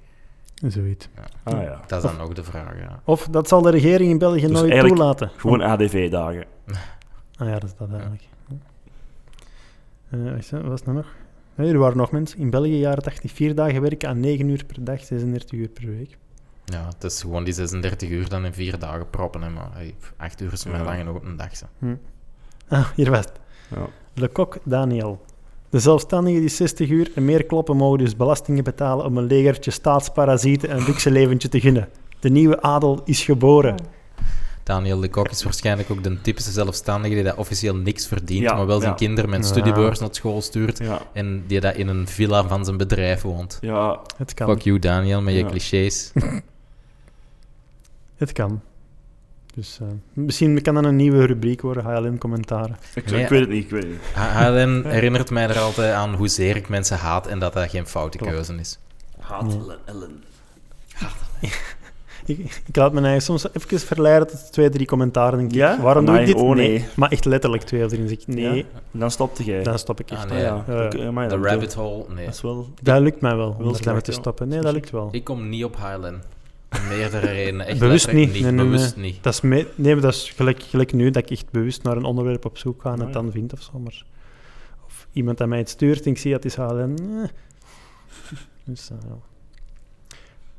Zoiets. Ah ja. Dat is dan nog de vraag, ja. Of dat zal de regering in België Dus nooit toelaten. Gewoon ADV-dagen. Ah ja, dat is dat eigenlijk. Eh wat was het nou nog? Nee, er waren nog mensen. In België, jaren 80, vier dagen werken aan 9 uur per dag, 36 uur per week. Ja, het is gewoon die 36 uur dan in vier dagen proppen. Hè, maar hey, acht uur is voor mij Ja. lang een dag. Zo. Ah, hier was het. Ja. Lecoq Daniel. De zelfstandigen die 60 uur en meer kloppen mogen dus belastingen betalen om een legertje staatsparasieten een luxe leventje te gunnen. De nieuwe adel is geboren. Daniel de Kok is waarschijnlijk ook de typische zelfstandige die dat officieel niks verdient, Ja, maar wel zijn ja. kinderen met een Ja. studiebeurs naar school stuurt Ja. en die dat in een villa van zijn bedrijf woont. Ja. Het kan. Fuck you, Daniel, met je Ja. clichés. Het kan. Dus eh, misschien kan dat een nieuwe rubriek worden, HLN-commentaren. Ik, Nee, ik weet het niet, ik weet het niet. HLN herinnert mij er altijd aan hoezeer ik mensen haat en dat dat geen foute Klopt. keuze is. Haat. Ellen- Ellen. Ik, ik laat me eigenlijk soms even verleiden tot twee, drie commentaren. Denk ik. Ja? Waarom doe ik dit? oh, nee. nee. Maar echt letterlijk twee of drie. Dan zeg ik, nee, Ja? Dan stopte jij. dan stop ik echt. Ah, Ah, nee. ja. Dat- rabbit hole, nee. Dat is wel... Dat lukt mij wel, om daarmee te stoppen. Nee, dat lukt wel. Ik kom niet op HLN. Om meerdere redenen. Echt Bewust niet. Nee, nee, Bewust nee. niet. Dat is, me- nee, maar dat is gelijk, gelijk nu dat ik echt bewust naar een onderwerp op zoek ga en Ah, het dan vind of zo. Maar, of iemand aan mij het stuurt en ik zie dat het is HLN. eh. Dus, ja.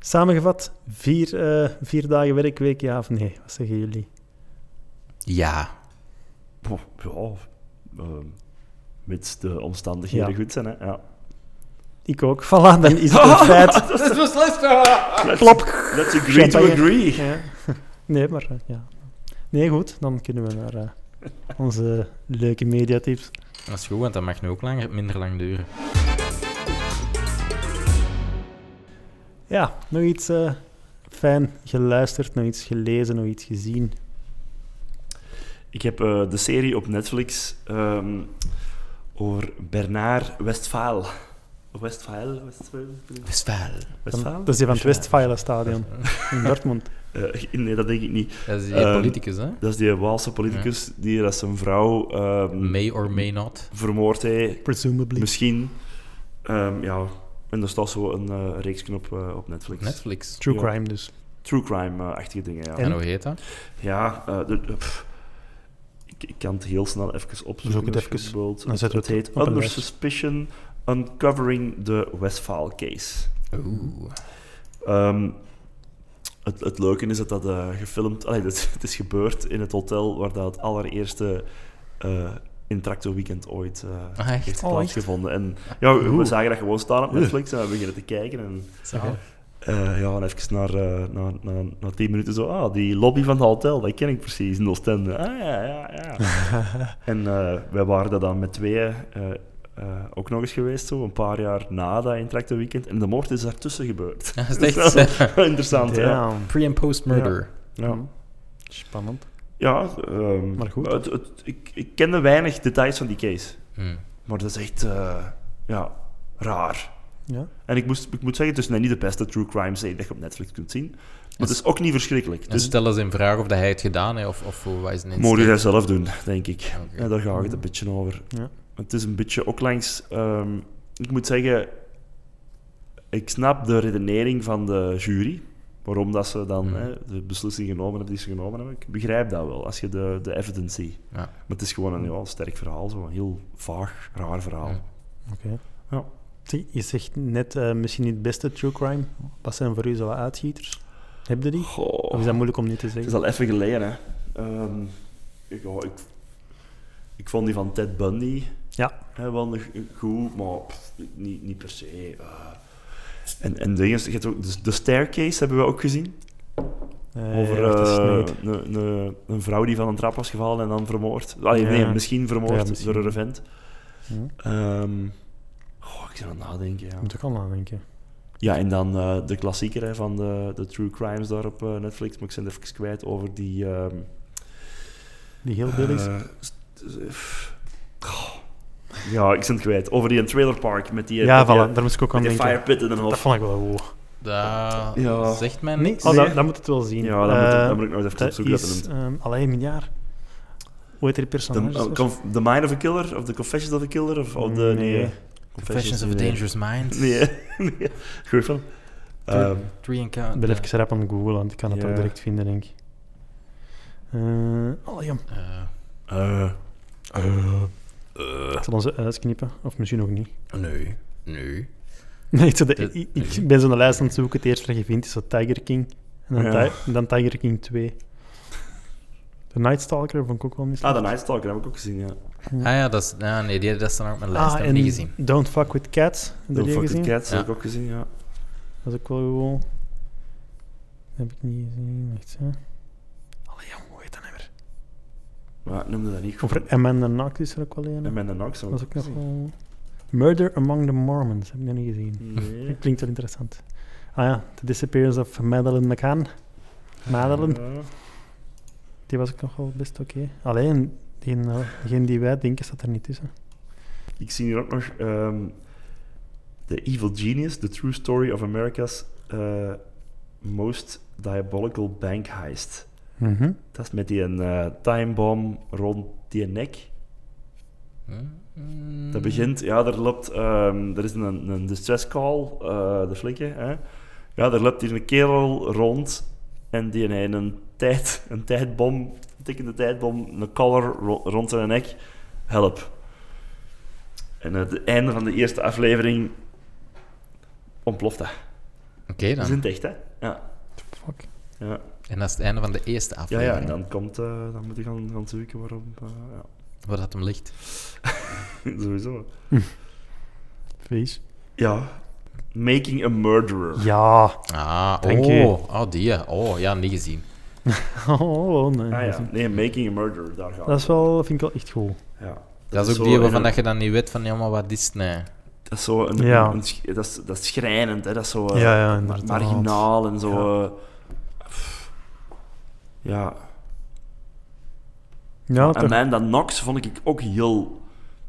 Samengevat, vier, eh, vier dagen werkweek, ja of nee? Wat zeggen jullie? Ja. Ja, ehm, mits de omstandigheden Ja. goed zijn, hè. Ja. Ik ook. Voilà, dan is het een feit. Het was slecht. Let's, Klop. let's agree to agree. Ja. Nee, maar eh, ja. Nee, goed, dan kunnen we naar eh, onze leuke mediatips. Dat is goed, want dat mag nu ook langer, minder lang duren. Ja, nog iets eh, fijn geluisterd, nog iets gelezen, nog iets gezien. Ik heb eh, de serie op Netflix ehm, over Bernard Westphal. Westphal? Westphal? Dat is die van het Westfalenstadion in Dortmund. Eh, nee, dat denk ik niet. Dat is die Ehm, politicus, hè? Dat is die Waalse politicus die dat zijn vrouw ehm, May or may not. vermoord heeft. Presumably. Misschien. Ehm, ja, en er staat zo een eh reeks op, eh, op Netflix. Netflix. True Ja. crime dus. True crime-achtige dingen, ja. En hoe heet dat? Ja, eh, de- de- pff, ik, ik kan het heel snel even opzoeken. Zoek het als je even. wilt. Dan zetten het we het heet Under. Suspicion Uncovering the Westphal Case. Oeh. Ehm, het, het leuke is dat dat eh, gefilmd... Allee, het, het is gebeurd in het hotel waar dat het allereerste uh, Intracto Weekend ooit eh, Ah, echt? heeft Oh, plaatsgevonden. En ja, we, zagen dat gewoon staan op Netflix en we beginnen te kijken. En eh, ja, en even naar, eh, na, na, na tien minuten zo, ah, die lobby van het hotel, dat ken ik precies, in Oostende. Ah, ja, ja, ja. en eh, wij waren dat dan met tweeën eh, eh, ook nog eens geweest, zo, een paar jaar na dat Intracto Weekend. En de moord is daartussen gebeurd. Ja, dat is echt wel interessant, ja. Pre- en post-murder. Ja, Spannend. Ja ehm, Maar goed. Het, het, ik, ik kende weinig details van die case. Hm. Maar dat is echt, eh, ja, raar. Ja. En ik, moest, ik moet zeggen, het is net niet de beste true crime serie dat je op Netflix kunt zien. Maar het is ook niet verschrikkelijk. En Dus stellen ze in vraag of dat hij het gedaan heeft, of, of hoe wat is het Mogen jij zelf doen, denk ik. Oké. Ja, daar gaat het een beetje over. Ja. Het is een beetje ook langs... ehm, ik moet zeggen, ik snap de redenering van de jury. Waarom dat ze dan Mhm. hè, de beslissing genomen hebben die ze genomen hebben. Ik begrijp dat wel, als je de, de evidence ziet. Ja. Maar het is gewoon een ja, sterk verhaal, zo. een heel vaag, raar verhaal. Ja. Oké. Ja. Zie, Je zegt net eh, misschien niet het beste true crime. Wat zijn voor u zo uitschieters? Heb je die? Goh. Of is dat moeilijk om niet te Het zeggen? is al even geleden, hè. Ehm, ik, ja, ik, ik vond die van Ted Bundy Ja. hè, wel goed, maar pff, niet, niet per se. eh. En, en hebt ook, de, de Staircase hebben we ook gezien. Eh, Over eh, een, een, een vrouw die van een trap was gevallen en dan vermoord. Allee, Ja. Nee, misschien vermoord Ja, misschien. door een revent. Ja. Ehm, goh, ik zit aan het nadenken, ja. Moet ik al nadenken. Ja, en dan eh, de klassieker hè, van de, de True Crimes daar op Netflix, maar ik ben het even kwijt over die... ehm, Die heel goh. Ja, ik ben het kwijt. Over die Trailer Park met die, ja, die, voilà, daar moest ik ook aan denken. fire pit in een Dat hoofd. vond ik wel wow. Dat Ja. zegt mij Nee, niks. oh, dat, dat moet het wel zien. Ja, dan moet, ik- Eh, moet ik nog eens even dat opzoeken is dat noemt. um, alleen een jaar. Hoe heet die The, personage? oh, conf- the Mind of a Killer? Of The Confessions of a Killer? Of, of de... Nee. Nee. Confessions of a. Dangerous Mind. Nee, nee. Goed Ehm, three encounter. ik ben even rap aan het googlen, want ik kan het ook direct vinden, denk ik. Eh oh, ja. Eh, eh, Ik zal onze uitknippen, of misschien nog niet. nee, nee. Nee, ik, de- ik, ik ben zo'n lijst aan het zoeken. Het eerste wat je vindt is zo Tiger King. En dan, Ja. Ti- dan Tiger King 2. De Night Stalker vond ik ook wel niet ah, slecht. The Night Stalker heb ik ook gezien, ja. Ah ja, dat is... Ah, nee, die, dat staat op mijn lijst. Ah, heb en ik niet gezien. Don't Fuck With Cats. Die Fucking gezien? Cats heb Ja. ik ook gezien, ja. Dat is ook wel gewoon... heb ik niet gezien. Wacht, hè. Allee, jong, hoe heet dat nou weer? Maar ik noemde dat niet goed. Over Amanda Knox is er ook wel een. De Knox Dat ik is ook ook nog wel... Murder Among the Mormons. Heb ik nog niet gezien. Nee. Dat klinkt wel interessant. Ah ja, The Disappearance of Madeleine McCann. Madeleine. Ja. Die was ook nog wel best oké. Alleen, die, eh, degene die wij denken staat er niet tussen. Ik zie hier ook nog ehm, The Evil Genius, The True Story of America's eh, Most Diabolical Bank Heist. Mhm. Dat is met die een eh, timebomb rond die nek. Mm. Dat begint, ja, er loopt, ehm, er is een, een distress call, eh, de flikken, hè. Ja, er loopt hier een kerel rond en die heeft een tijd, een tijdbom, een tikkende tijdbom, een collar ro- rond zijn nek. Help. En het einde van de eerste aflevering ontploft dat. Oké Dat is in dan. het echt, hè. Ja. Fuck. Ja, En dat is het einde van de eerste ja, aflevering. ja en dan, komt, eh, dan moet je gaan, gaan zoeken waarom. eh, ja. Waar dat hem ligt. Sowieso. Vies. Ja. Making a Murderer. Ja. Ah, oh. Oh, die. ja. Oh, ja, niet gezien. Oh, nee. Ah ja, nee, Making a Murderer, daar gaat Dat is wel, vind ik wel echt goed. Ja. Dat, is ook die waarvan een- dat je dan niet weet van, ja, maar wat is het nee. Dat is zo een, Ja. een dat, is, dat is schrijnend, hè. Dat is zo eh, Ja, ja, marginaal en zo. Ja. Ja, En toch. mijn dat Nox vond ik ook heel...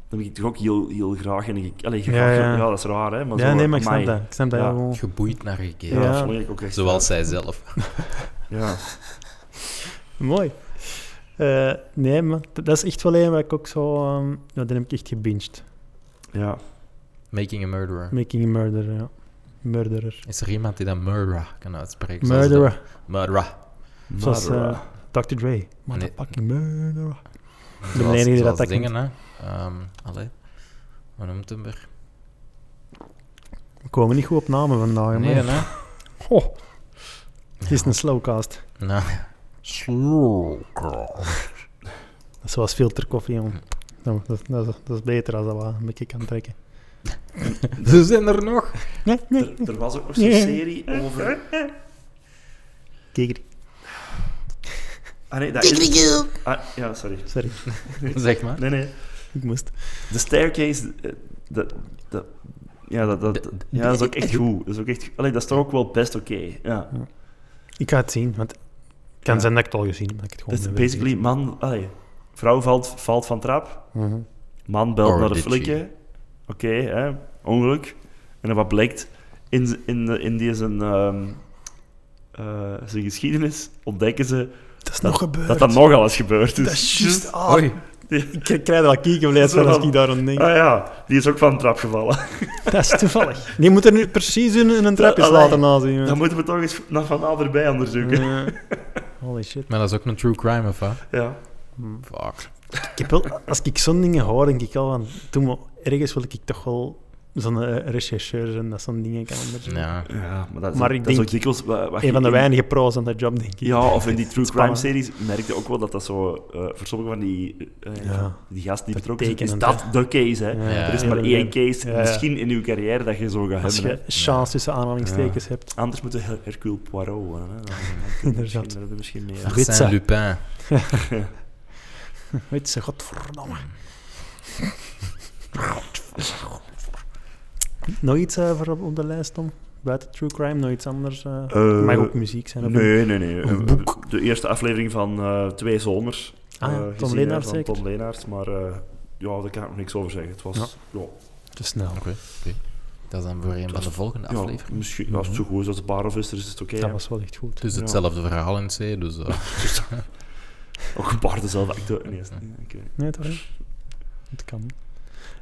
Dat heb ik toch ook heel, heel graag. En ik, allee, Ja, graag ja. ja, dat is raar, hè. Maar Ja, zo, nee, maar ik snap dat. Ik snap dat gewoon. Geboeid naar gekeken. Ja, Ja. dat vond ik ook echt... Zoals zij zelf. Ja. Mooi. Eh, nee, maar dat is echt wel een waar ik ook zo... ehm ja, die heb ik echt gebinged. ja. Making a Murderer. Making a Murderer, ja. Murderer. Is er iemand die dat murderer kan uitspreken? Murderer. dat- Murderer. Zoals eh, Dr. Dre. Motherfucking murderer. Zoals- enige die dat dat dingen, hè. Ehm, allee. Hoe noemt hem weer? We komen niet goed op namen vandaag, Nee, hè. Oh, het is een slowcast. Nou, Dat is zoals filterkoffie, jongen. Nou, dat, dat, dat is beter als dat wat een beetje kan trekken. Ze zijn er nog. Nee, nee. Er, er was ook nog zo'n serie over... Kijk, Ah nee, dat is... Ah, ja, sorry. sorry. Zeg maar. Nee, nee. Ik moest. De staircase, eh, dat, dat, ja, dat, dat, De- ja, dat is ook echt goed. Dat is, ook echt, allee, dat is toch ook wel best oké. Ja. Ik ga het zien, want het kan Ja. zijn dat ik het al gezien heb. Dat ik het is weet. basically, man, allee, vrouw valt, valt van trap, Mhm. man belt Or naar de flikken. Oké, hè, ongeluk. En dan wat blijkt, in, in, de- in die zijn, ehm, eh, zijn geschiedenis ontdekken ze Dat is nog gebeurd. dat dat nogal eens gebeurd is. Dat is juist. Ah, Oei. Ik krijg er al kiekenvlees van als ik daar aan denk. Ah ja, die is ook van de trap gevallen. Dat is toevallig. Die moet er nu precies in een trapjes Allee, laten nazien. Dan moeten we toch eens nog van naderbij onderzoeken. Holy shit. Maar dat is ook een true crime, of wat? Ja. Fuck. Ik heb wel, als ik zo'n dingen hoor, denk ik al van... Toen ergens wil ik toch wel zo'n rechercheur en dat zo'n dingen kan onderzoeken. Ja. Ja, maar dat is, Maar ook, ik dat is ook dikwijls... wat Een je van de in- weinige pro's aan dat job, denk ik. Ja, of in die true crime Spannend. series merk je ook wel dat dat zo... eh, voor sommige van die, eh, Ja. die gasten die Dat betrokken zijn, is dat de case, hè. Ja. Er is Ja. maar één case, misschien in uw carrière, dat je zo gaat Als hebben. je hè. chance tussen aanhalingstekens hebt. Anders moet je Her- Hercule Poirot worden, hè. Dan, je Inderdaad. dan je misschien meer. Arsène Lupin. Weet ze, godverdomme. Nog iets eh, voor op, op de lijst, Tom? Buiten true crime, nog iets anders? eh Eh, mag ook muziek zijn. of? Nee, nee, nee. Een boek. De eerste aflevering van eh, Twee Zomers. Ah, ja, eh, Tom gezien, hè, Leenaert van zeker? Tom Leenaert, maar eh, ja, daar kan ik nog niks over zeggen. Het was... Ja. Ja. Te snel. Oké, oké. Dat is dan voor een van de volgende Ja, afleveringen. misschien, als het zo goed is als de bar of is, is het oké. Dat was wel echt goed. Het is Ja. hetzelfde verhaal in C, dus... eh, Ook een paar dezelfde acteur. Nee, is- nee, oké. Nee, toch niet? Het kan.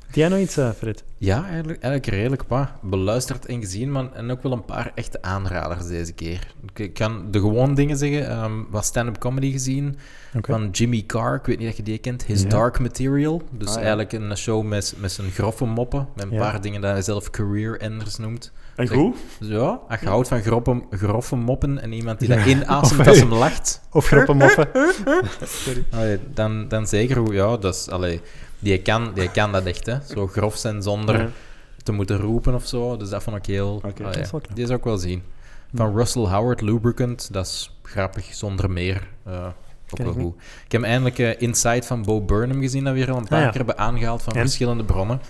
Heb jij nog iets, eh, Fred? Ja, eigenlijk, eigenlijk redelijk wat. Beluisterd en gezien, maar en ook wel een paar echte aanraders deze keer. Ik- kan de gewone dingen zeggen. ehm wat stand-up comedy gezien van Jimmy Carr. Ik weet niet of je die kent. His Ja. Dark Material. Dus Ah, ja. eigenlijk een show met, met zijn grove moppen. Met een Ja. paar dingen dat hij zelf career enders noemt. En goed? Ja, als je houdt van grove, grove moppen en iemand die dat Of- als hem lacht, Of grappenmoffen. allee, dan, dan zeker hoe... Ja, dat is... Allee, die, kan, die kan dat echt, hè. Zo grof zijn zonder Ja. te moeten roepen of zo. Dus dat vond ik heel... Oké. allee, Dat is wel knap. die zou ik wel zien. Van Russell Howard, Lubricant, dat is grappig, zonder meer. eh, ook wel goed. Ik heb eindelijk eh, Inside van Bo Burnham gezien, dat we hier al een paar Ah, ja. keer hebben aangehaald van En? verschillende bronnen.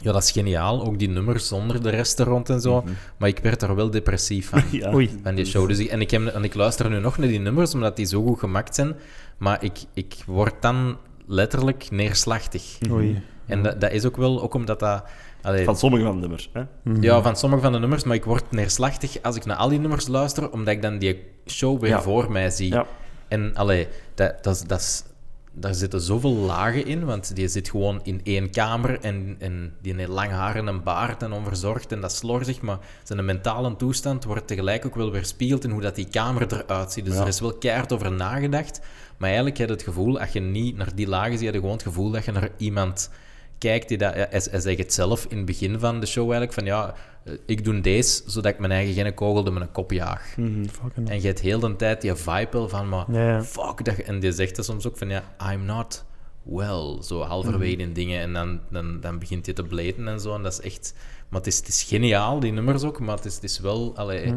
Ja, dat is geniaal. Ook die nummers zonder de rest er rond en zo. Maar ik werd er wel depressief van. Ja. Oei. van die show. Dus ik, en, ik heb, en ik luister nu nog naar die nummers, omdat die zo goed gemaakt zijn. Maar ik, ik word dan letterlijk neerslachtig. Oei. En dat, dat is ook wel, ook omdat dat... allee, Van sommige van de nummers. Hè? Mhm. ja, van sommige van de nummers, maar ik word neerslachtig als ik naar al die nummers luister, omdat ik dan die show weer Ja. voor mij zie. Ja. En allee, dat, dat, is- dat is, daar zitten zoveel lagen in, want die zit gewoon in één kamer en, en die heeft lang haar en een baard en onverzorgd en dat is slordig, maar zijn mentale toestand wordt tegelijk ook wel weerspiegeld in hoe dat die kamer eruit ziet. Dus Ja. er is wel keihard over nagedacht, maar eigenlijk heb je het gevoel, als je niet naar die lagen ziet, heb je gewoon het gevoel dat je naar iemand kijkt die dat... Ja, hij, hij zegt het zelf in het begin van de show eigenlijk, van ja, eh, ik doe deze zodat ik mijn eigen geen kogel door mijn kop jaag. Fucking En je hebt heel de tijd die vibe wel van, maar Ja, ja. fuck, dat, en die zegt er soms ook van, ja, I'm not well, zo halverwege Mhm. in dingen. En dan, dan, dan begint je te blaten en zo, en dat is echt... Maar het is, het is geniaal, die nummers ook, maar het is, het is wel... Allee, Mhm.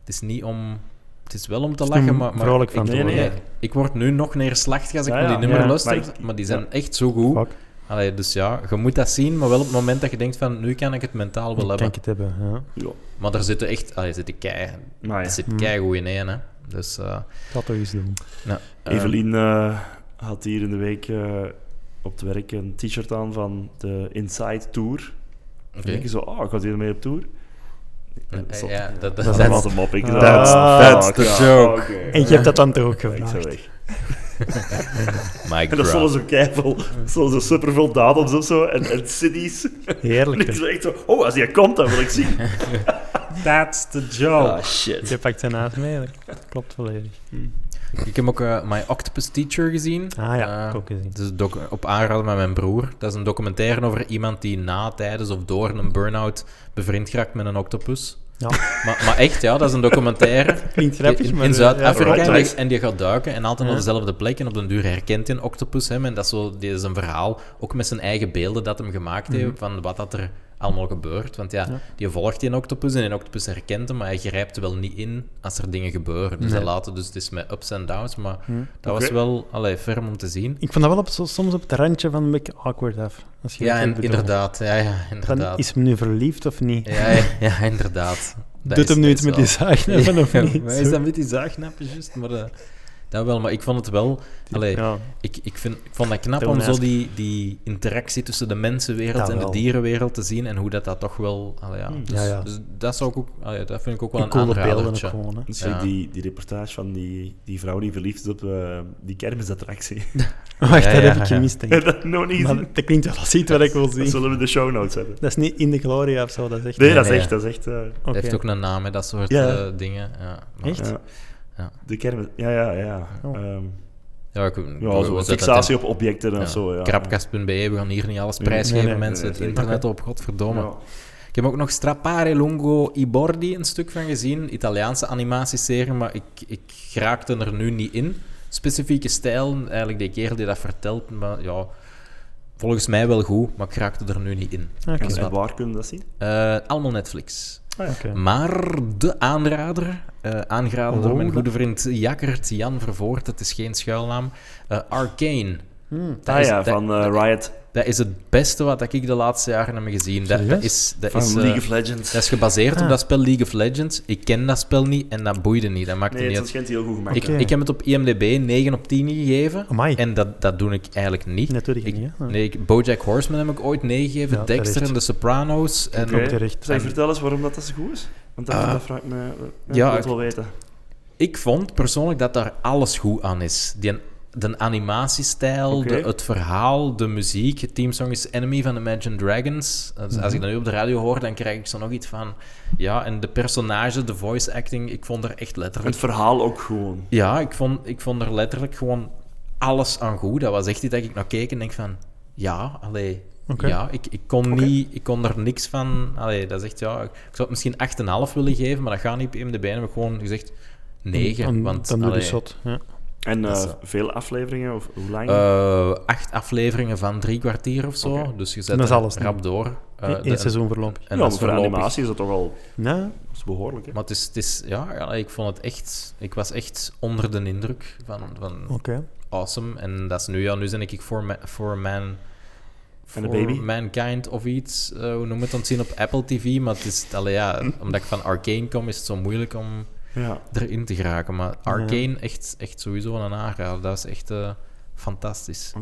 Het is niet om... Het is wel om te lachen, maar... maar vrolijk van ik, nee, ik word nu nog neerslachtig als ik Ja, naar die ja. nummer Ja, luister, maar die zijn ja. echt zo goed. Fuck. Allee, dus ja, je moet dat zien, maar wel op het moment dat je denkt van, nu kan ik het mentaal wel Kan hebben. ik het hebben, ja. Ja. Maar er zitten echt... Allee, zitten kei... Maar ja. Er zit Mhm. keigoed in één, hè. Dus... eh, ga het toch eens doen. ja, eh, Evelien eh, had hier in de week eh, op het werk een t-shirt aan van de Inside Tour. oké. En ik zo, oh, ik was hiermee op tour. Ja, dat, dat, Dat dat, is allemaal te mop. Ik That's- ah, that's fuck, the ja, joke. oké. En je hebt dat dan toch ook gevraagd? Mike En dat stonden zo keiveel, zo, zo superveel datums of zo, en, en cities. En Heerlijk. ik echt zo, oh, als hij komt, dan wil ik zien. That's the joke. Ah, shit. Je pakt zijn naast mee, dat klopt volledig. Ik heb ook eh, My Octopus Teacher gezien. Ah ja, ik ook gezien. dat is een docu- op aanraden met mijn broer. Dat is een documentaire over iemand die na, tijdens of door een burn-out bevriend geraakt met een octopus. Ja, Maar, maar echt, ja, dat is een documentaire. klinkt grappig, in, maar... in eh, Zuid-Afrika. ja. en, Right, die, en die gaat duiken en altijd Ja. op dezelfde plek. En op den duur herkent hij een octopus hem. En dat is, zo, is een verhaal, ook met zijn eigen beelden dat hem gemaakt heeft, Mhm. van wat dat er allemaal gebeurt. Want ja, Ja. die volgt die octopus en die octopus herkent hem, maar hij grijpt er wel niet in als er dingen gebeuren. Dus Nee. hij laat het, dus het is met ups en downs, maar Hm. dat was wel allee, ferm om te zien. Ik vond dat wel op, soms op het randje van een beetje awkward af. Als je Ja, en, inderdaad. Ja, ja, Dan inderdaad. is hem nu verliefd of niet? Ja, ja, ja, inderdaad. Dat Doet hem nu iets met die zaagneppen of niet? maar is dat met die zaagnappen juist? Maar eh, dat wel, maar ik vond het wel... Allee, Ja. ik, ik, vind, ik vond dat knap om zo die, die interactie tussen de mensenwereld en de dierenwereld te zien en hoe dat, dat toch wel... Allee, ja. Hmm. Dus, Ja, ja. dus dat, zou ik ook, allee, dat vind ik ook wel En een coole beelden aanradertje. gewoon. Hè. Dus Ja. die, die reportage van die, die vrouw die verliefd is op eh, die kermisattractie. Wacht, Ja, dat ja, heb ik gemist, denk ik. dat nog niet Maar gezien? dat klinkt wel als iets wat ik wil Dat zien. zullen we de show notes hebben. Dat is niet in de gloria of zo, dat is echt... Nee, dat is echt... ja. Dat is echt eh, Dat heeft ook een naam, hè, dat soort Ja. eh, dingen. Ja, maar- Echt? Ja. Ja. De kermis... Ja, ja, ja. Oh. Ehm, Ja, ik, ja, zo fixatie op objecten in- of zo, ja. Krapkast.be, we gaan hier niet alles prijsgeven, nee, nee. mensen. Nee, het internet op, godverdomme. Ja. Ik heb ook nog Strappare Lungo i Bordi een stuk van gezien. Italiaanse animatieserie, maar ik, ik geraakte er nu niet in. Specifieke stijl, eigenlijk de kerel die dat vertelt, maar ja, volgens mij wel goed, maar ik raakte er nu niet in. En wat. waar kunnen we dat zien? Eh, allemaal Netflix. Oké. Maar de aanrader, eh, aangeraden door mijn goede vriend Jakkert, Jan Vervoort, het is geen schuilnaam, eh, Arcane. Hmm. Dat ah is- ja, dat- van eh, Riot. Dat is het beste wat ik de laatste jaren heb gezien. Dat, is, dat Van is, League of Legends. Dat is gebaseerd op Ah. dat spel League of Legends. Ik ken dat spel niet en dat boeide niet. Dat maakte nee, niet het heel goed gemaakt. Ik, heb het op IMDb 9 op 10 gegeven. Amai. En dat, dat doe ik eigenlijk niet. Natuurlijk Ik, niet, nee, ik, Bojack Horseman heb ik ooit 9 gegeven. Ja, Dexter en The Sopranos. En. Zeg, En- vertel eens waarom dat, dat zo goed is. Want dat, Ah. dat vraag ik me... Ja, Ja, ik het weten. Ik vond persoonlijk dat daar alles goed aan is. Die, de animatiestijl, de, het verhaal, de muziek. Het teamsong is Enemy van Imagine Dragons. Dus Mhm. als ik dat nu op de radio hoor, dan krijg ik zo nog iets van... Ja, en de personage, de voice acting, ik vond er echt letterlijk... Het verhaal ook gewoon. Ja, ik vond, ik vond er letterlijk gewoon alles aan goed. Dat was echt iets dat ik naar keek en denk van... Ja, allee... Ja, ik, ik, kon niet, ik kon er niks van... Allee, dat is echt, ja... Ik zou het misschien 8,5 willen geven, maar dat gaat niet op IMDb. Dan heb ik gewoon gezegd 9. Dan, want, dan doe je allee, shot. Ja. En eh, is, veel afleveringen, of hoe lang? eh, acht afleveringen van drie kwartier of zo. Dus je zet dat er alles rap niet. door. Eh, Eén de- seizoen verloop. En ja, dat maar is voor voorlopig. animatie is dat toch wel Ja, dat is behoorlijk. Hè? Maar het is, het is ja, ja, ik vond het echt... Ik was echt onder de indruk van, van oké. awesome. En dat is nu, ja, nu ben ik voor, voor mijn En baby? Mankind of iets, eh, hoe noem het, het zien op Apple TV. Maar het is, allee, ja, omdat ik van Arcane kom, is het zo moeilijk om Ja. erin te geraken. Maar Arcane, echt, echt sowieso een aanrader. Dat is echt eh, fantastisch.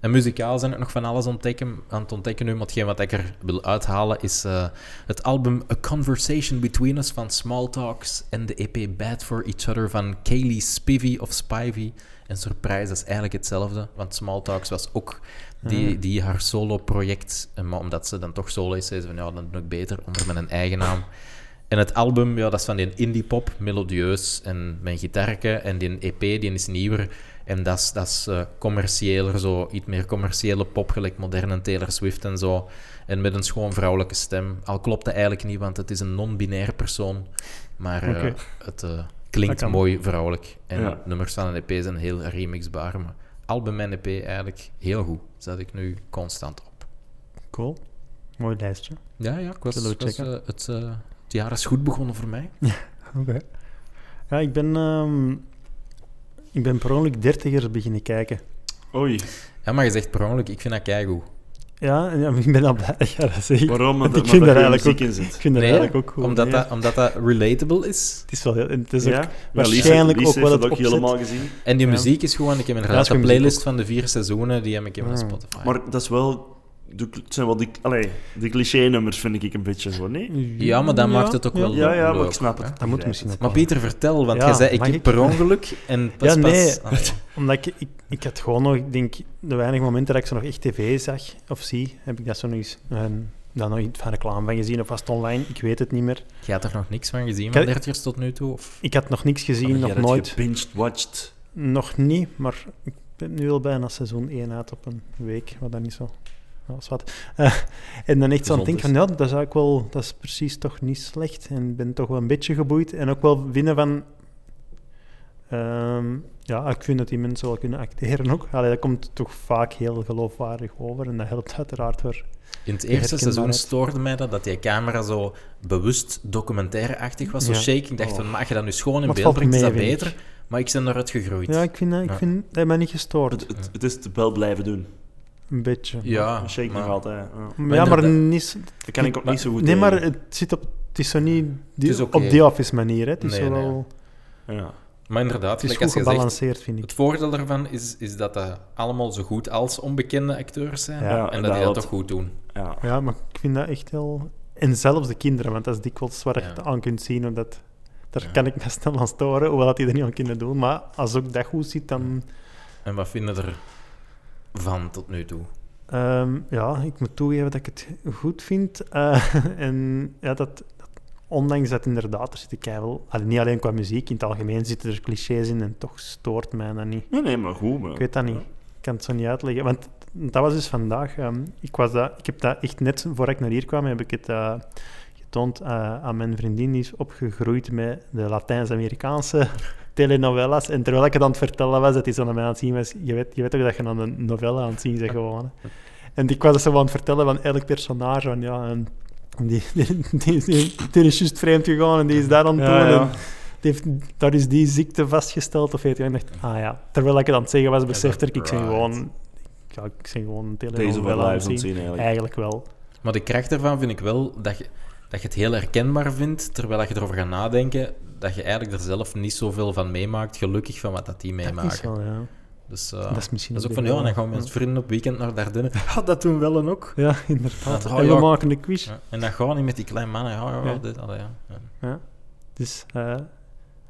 En muzikaal zijn er nog van alles ontdekken, aan het ontdekken nu. Maar hetgeen wat ik er wil uithalen is eh, het album A Conversation Between Us van Small Talks en de EP Bad For Each Other van Kaylee Spivey of Spivey. En Surprise, dat is eigenlijk hetzelfde, want Small Talks was ook die, die haar solo-project. En Maar omdat ze dan toch solo is, zei ze van ja, dan doe ik beter onder mijn eigen naam. En het album, ja, dat is van die indie-pop, melodieus en mijn gitarke. En die EP, die is nieuwer. En dat is, dat is eh, commerciëler, zo iets meer commerciële pop, gelijk moderne Taylor Swift en zo. En met een schoon vrouwelijke stem. Al klopt dat eigenlijk niet, want het is een non-binair persoon. Maar eh, het eh, klinkt mooi vrouwelijk. En Ja. nummers van een EP zijn heel remixbaar. Maar album en EP eigenlijk heel goed. Zet ik nu constant op. Cool. Mooi lijstje. Ja, ja, ik was, Zullen we was, checken? eh, het, eh, het jaar is goed begonnen voor mij. Oké. Ja, ik ben... ehm, ik ben per ongeluk dertigers beginnen kijken. Oei, Ja, maar je zegt per ongeluk, ik vind dat keigoed. Ja, ja ik ben al blij dat jij dat zegt. waarom? Ik vind er dat eigenlijk ook... in Ik zit. vind dat Nee, eigenlijk ook goed. omdat, nee. dat, omdat dat relatable is. Het is wel... heel- Het is Ja? ook Ja, waarschijnlijk ook wel het dat ook helemaal gezien. En die Ja. muziek is gewoon... Ik heb goede playlist van de vier seizoenen, die heb ik in mijn. Spotify. Maar dat is wel... de- Het zijn wel die, allee, die cliché-nummers, vind ik een beetje zo, nee? Ja, maar dat maakt het ook ja. wel Ja, ja, maar ik snap hè. het. Dat moet misschien ook Maar. Pieter, vertel, want Ja, jij zei, ik heb ik? per ongeluk en pas Ja, nee. pas... Omdat ik, ik, ik had gewoon nog, ik denk, de weinige momenten dat ik zo nog echt tv zag of zie, heb ik dat zo nog eens, eh, daar nog iets van reclame van gezien of was het online, ik weet het niet meer. Jij had er nog niks van gezien van dertigers tot nu toe? Of? Ik had nog niks gezien, nog nooit. gebinged watched. Nog niet, maar ik ben nu al bijna seizoen 1 uit op een week, wat dan niet zo... Dat was wat. Eh, en dan echt zo aan het denken van, ja, dat is eigenlijk wel... Dat is precies toch niet slecht. En ik ben toch wel een beetje geboeid. En ook wel winnen van... ehm, ja, ik vind dat die mensen wel kunnen acteren ook. Allee, dat komt toch vaak heel geloofwaardig over. En dat helpt uiteraard weer. In het eerste seizoen stoorde mij dat, dat die camera zo bewust documentaire-achtig was, zo Ja. shake. Ik dacht Oh. van, mag je dat nu schoon in Maar beeld valt brengt, is dat ik. beter. Maar ik ben eruit gegroeid. Ja, ik vind dat, ik Ja. vind, dat mij niet gestoord. Het, het, het is het wel blijven doen. Een beetje. Ja, Shake maar- nog altijd. Ja. Ja, Maar niet... Dat kan ik ook Maar- niet zo goed Nee, tegen. maar het zit op... Het is zo niet die, Het is op die office manier. Hè. Het is Nee, zo nee. wel... Ja. Maar inderdaad, Het is goed als je zegt, gebalanceerd, vind ik. het voordeel daarvan is, is dat dat allemaal zo goed als onbekende acteurs zijn. Ja, en dat die dat toch goed doen. Ja. Ja, maar ik vind dat echt wel... En zelfs de kinderen, want dat is dikwijls waar je Ja. het aan kunt zien. Omdat, daar Ja. kan ik me snel aan storen, hoewel dat die er niet aan kunnen doen. Maar als ook dat goed zit, dan... En wat vinden er van tot nu toe? ehm, ja, ik moet toegeven dat ik het goed vind. Eh, en ja, dat, dat... Ondanks dat inderdaad, er zitten allee, Niet alleen qua muziek, in het algemeen zitten er clichés in en toch stoort mij dat niet. Nee, nee, maar goed. Maar... Ik weet dat niet. Ik kan het zo niet uitleggen. Want dat was dus vandaag. ehm, ik, was dat, ik heb dat echt net voordat ik naar hier kwam, heb ik het eh, getoond eh, aan mijn vriendin. Die is opgegroeid met de Latijns-Amerikaanse telenovelas. En terwijl ik het aan het vertellen was, dat hij zo naar mij aan het zien was. Je weet, je weet toch dat je aan een novelle aan het zien bent gewoon. hè. En ik was zo aan het vertellen van elk personage. Van, ja, en die, die, die, die, die is juist vreemd gegaan en die is daar aan het doen. Ja, ja. en die heeft, daar is die ziekte vastgesteld. Of weet je, en ik dacht, ah ja. Terwijl ik het aan het zeggen was, besefte ik, ik ben Right. gewoon... Ja, ik ben gewoon een telenovela aan het zien, eigenlijk. Eigenlijk wel. Maar de kracht daarvan vind ik wel dat je, dat je het heel herkenbaar vindt, terwijl je erover gaat nadenken, dat je eigenlijk er zelf niet zoveel van meemaakt, gelukkig van wat dat die Dat is meemaken. wel, ja. Dus, eh, Dat is misschien dat is ook van, ja, dan gaan we met vrienden op weekend naar Dardenne. Ja, dat doen we wel en ook. Ja, inderdaad. Ja, en we ja. maken een quiz. Ja, en dat gaat niet met die kleine mannen. Ja, ja, Ja. dit, allee, ja. ja. Ja. Dus, eh,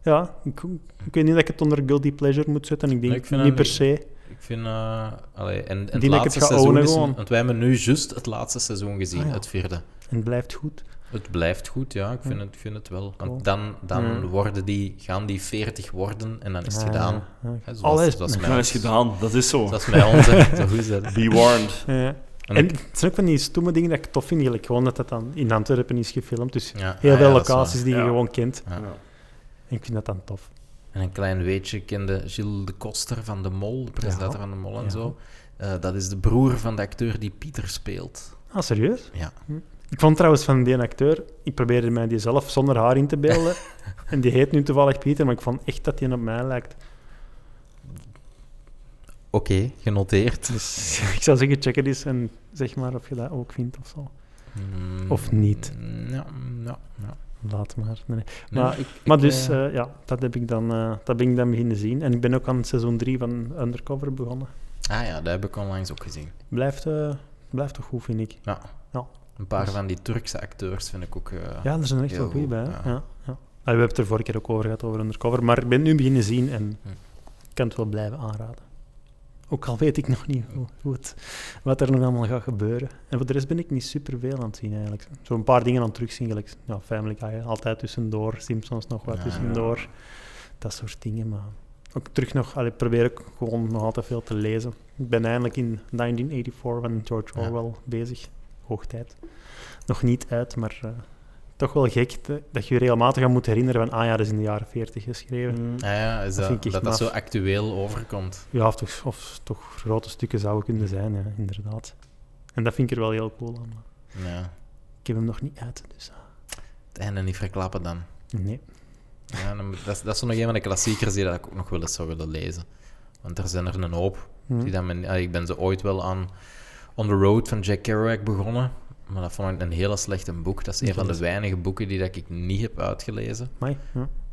ja, ik, ik weet niet dat ik het onder guilty pleasure moet zetten. Ik denk Nee, ik vind niet per se. Ik vind... eh allee, en, en het dat ik het laatste seizoen is... gewoon. Want wij hebben nu juist het laatste seizoen gezien, Ah, ja. het vierde. En het blijft goed. Het blijft goed, ja. Ik vind, het, ik vind het wel. Cool. Want dan, dan worden die, gaan die 40 worden en dan is het Ah, gedaan. ja. Alles. Dat is gedaan, dat is zo. Zoals mij onze. Zo goed is dat. Be warned. Ja. En En ik- het zijn ook van die stomme dingen dat ik tof vind. Eigenlijk gewoon dat dat dan in Antwerpen is gefilmd. Dus ja, heel ah, veel ja, dat is locaties die je gewoon kent. Ja. Ja. En ik vind dat dan tof. En een klein weetje, ik kende Gilles de Koster van De Mol, de presentator Ja. van De Mol en Ja. zo. Eh, dat is de broer van de acteur die Pieter speelt. Ah, serieus? Ja. Ik vond trouwens van die acteur, ik probeerde mij die zelf zonder haar in te beelden. en die heet nu toevallig Pieter, maar ik vond echt dat hij op mij lijkt. Oké, genoteerd. Dus ik zou zeggen, check het eens en zeg maar of je dat ook vindt of zo. Mm, Of niet. Ja, ja, ja. Laat maar. Nee, nee. Nee, maar ik- maar ik, dus, eh, eh, ja, dat, heb ik dan, eh, dat ben ik dan beginnen zien. En ik ben ook aan seizoen 3 van Undercover begonnen. Ah ja, dat heb ik onlangs ook gezien. Blijft, eh, blijft toch goed, vind ik. Ja. Ja. Een paar Dus- van die Turkse acteurs vind ik ook... eh, Ja, er zijn echt heel wel goede goed, bij. ja. Ja. Ja, we hebben het er vorige keer ook over gehad, over Undercover. Maar ik ben nu beginnen zien en Hm. ik kan het wel blijven aanraden. Ook al weet ik nog niet hoe, hoe het, wat er nog allemaal gaat gebeuren. En voor de rest ben ik niet super veel aan het zien eigenlijk. Zo'n paar dingen aan het terugzien, gelijk ja, Family Guy, altijd tussendoor, Simpsons nog wat Ja, tussendoor. Dat soort dingen, maar ook terug nog, allee, probeer ik gewoon nog altijd veel te lezen. Ik ben eindelijk in 1984 van George. Orwell bezig. Hoog tijd. Nog niet uit, maar eh, toch wel gek te- dat je je regelmatig aan moet herinneren van ah ja, dat is in de jaren 40 geschreven. Mm. Ja, ja, is Dat dat, vind ik echt dat, dat zo actueel overkomt. Ja, of toch, of toch grote stukken zouden kunnen zijn, ja, inderdaad. En dat vind ik er wel heel cool aan. maar Ja. Ik heb hem nog niet uit, dus ah, Het einde niet verklappen dan. nee. Ja, dan dat, is- dat is zo nog een van de klassiekers die dat ik ook nog wel eens zou willen lezen. Want er zijn er een hoop. Die dat men, ah, ik ben ze ooit wel aan On the Road van Jack Kerouac begonnen. Maar dat vond ik een hele slechte boek. Dat is een van de weinige boeken die dat ik niet heb uitgelezen. Ja.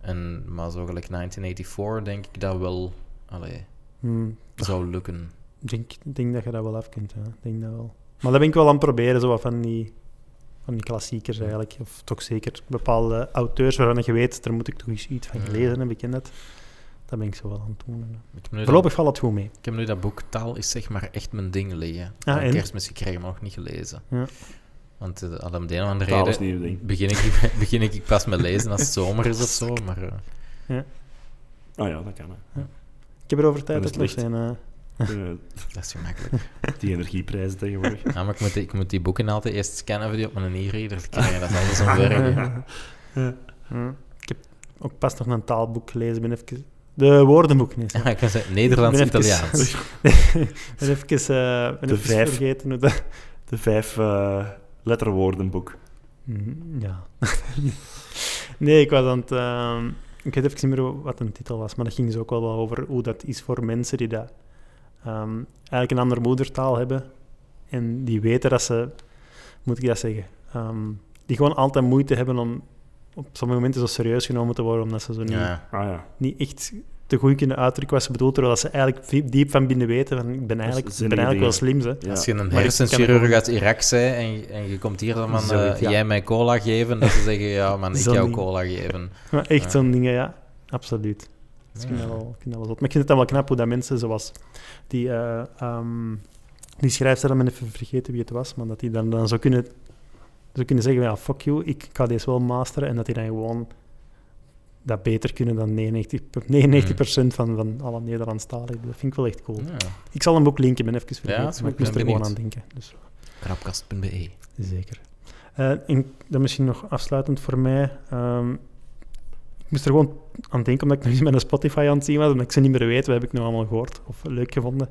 En, maar zo gelijk 1984 denk ik dat wel allee, Hm, zou lukken. Ik denk, dat je dat wel af kunt, ja. Denk dat wel. Maar dat ben ik wel aan het proberen, zo wat van die, van die klassiekers eigenlijk. Of toch zeker bepaalde auteurs waarvan je weet, daar moet ik toch eens iets van Ja. gelezen hebben, ik ken dat. Dat ben ik zo wel aan het doen. Voorlopig valt het goed mee. ik heb nu dat boek Taal is zeg maar echt mijn ding liggen. Ah, Aan en? kerstmis gekregen, maar nog niet gelezen. Ja. Want uh, al om de een of andere Taal reden begin ik, begin ik pas met lezen als het zomer is of zo. Maar eh, Oh ja, dat kan. Hè. Ik heb er over tijd dat het zijn. eh, Eh, dat is gemakkelijk. die energieprijzen tegenwoordig. Ja, maar ik moet, die- ik moet die boeken altijd eerst scannen voor die op mijn e-reader te krijgen. Dat is altijd zo'n werk. hm. Ik heb ook pas nog een taalboek gelezen. Ik Ben even, de woordenboek niet. Ja, ik kan zeggen Nederlands, Ik ben even- ben even, eh, ben De even vijf. vergeten hoe dat... De vijf eh, letterwoordenboek. Mhm, Ja. nee, ik was aan het... ehm, ik weet even niet meer wat een titel was, maar dat ging dus ook wel wel over hoe dat is voor mensen die dat, ehm, eigenlijk een andere moedertaal hebben en die weten dat ze... Moet ik dat zeggen? Ehm, die gewoon altijd moeite hebben om op sommige momenten zo serieus genomen te worden, omdat ze zo niet, Ja. Ah ja. niet echt te goed kunnen uitdrukken wat ze bedoelt, terwijl dat ze eigenlijk diep- van binnen weten van ik ben eigenlijk, ik ben eigenlijk wel slim, ja. Als je een gewoon- uit Irak bent en, je- en je komt hier dan van, eh, ja. jij mij cola geven, dat ze zeggen, ja man, ik jou ding. cola geven. Maar echt Ja. zo'n dingen, ja. Absoluut. Dus ik vind Ja. dat wel, ik vind dat wel zot. Maar ik vind het dan wel knap hoe dat mensen zoals die, eh ehm die schrijfster, ik ben even vergeten wie het was, maar dat die dan, dan zo, kunnen, zo kunnen zeggen, ja, fuck you, ik ga deze wel masteren, en dat die dan gewoon dat beter kunnen dan 99, 99% van, van alle Nederlandstaligen. Dat vind ik wel echt cool. Ja. Ik zal hem ook linken, ben even vergeten, Ja, maar ik moest er gewoon aan denken. Dus, Krapkast.be. zeker. Eh, en dan misschien nog afsluitend voor mij. ehm, ik moest er gewoon aan denken, omdat ik nog eens met een Spotify aan het zien was, omdat ik ze niet meer weet. Wat heb ik nu allemaal gehoord of leuk gevonden?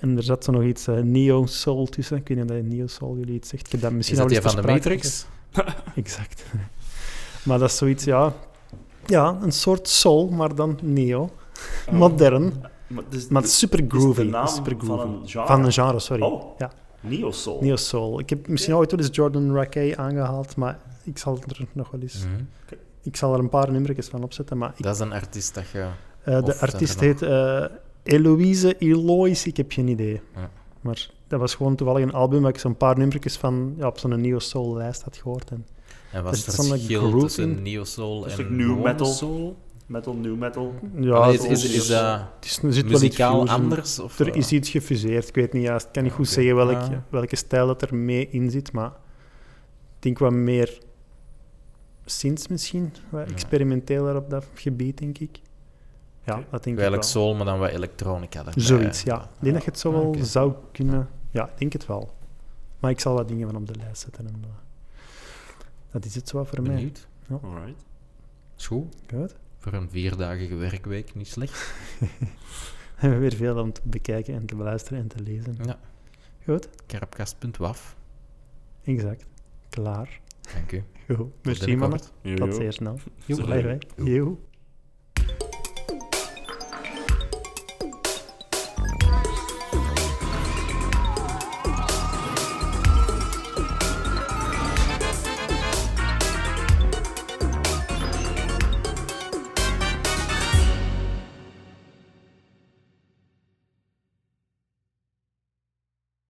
En er zat zo nog iets eh, Neo Soul tussen. Ik weet niet of dat Neo Soul jullie iets zegt. Ik heb dat Is misschien dat al die van de Matrix? Exact. maar dat is zoiets, ja... Ja, een soort soul, maar dan neo. Modern. Maar, dus, Maar het is super is de groovy. naam super van groovy. een genre? Van een genre, sorry. Oh. Ja. Neo Soul. Neo Soul. Ik heb misschien ooit wel eens Jordan Rackey aangehaald, maar ik zal er nog wel eens... Mhm. Ik zal er een paar nummertjes van opzetten, maar ik, Dat is een artiest dat je... eh, de artiest heet eh Eloise Eloise, ik heb geen idee. Ja. Maar dat was gewoon toevallig een album waar ik zo'n paar nummertjes van ja, op zo'n Neo Soul lijst had gehoord. En En Er het verschil groove tussen in. neo soul Is en new metal? soul? Metal, new metal. ja, Allee, is, is, is het is, er zit wel iets muzikaal anders? Of, Er is iets gefuseerd. Ik weet niet juist, ik kan niet goed zeggen welk, Ah. welke stijl dat er mee in zit, maar ik denk wat meer synths misschien, wat Ja. experimenteler op dat gebied, denk ik. Ja, Oké. dat denk ik Eigenlijk wel. soul, maar dan wat elektronica erbij. Zoiets, ja. Ik denk dat je het zo Ah, wel oké. zou kunnen... Ja, ik denk het wel. Maar ik zal wat dingen van op de lijst zetten. En, eh, dat is het zo voor mij. Benieuwd. Alright. Is goed. Goed. Voor een vierdagige werkweek, niet slecht. We hebben weer veel om te bekijken en te beluisteren en te lezen. Ja. Goed, Krapkast.waf. exact. Klaar. Dank u. Goed. Tot Merci, mannen. Tot zeer snel. Joe.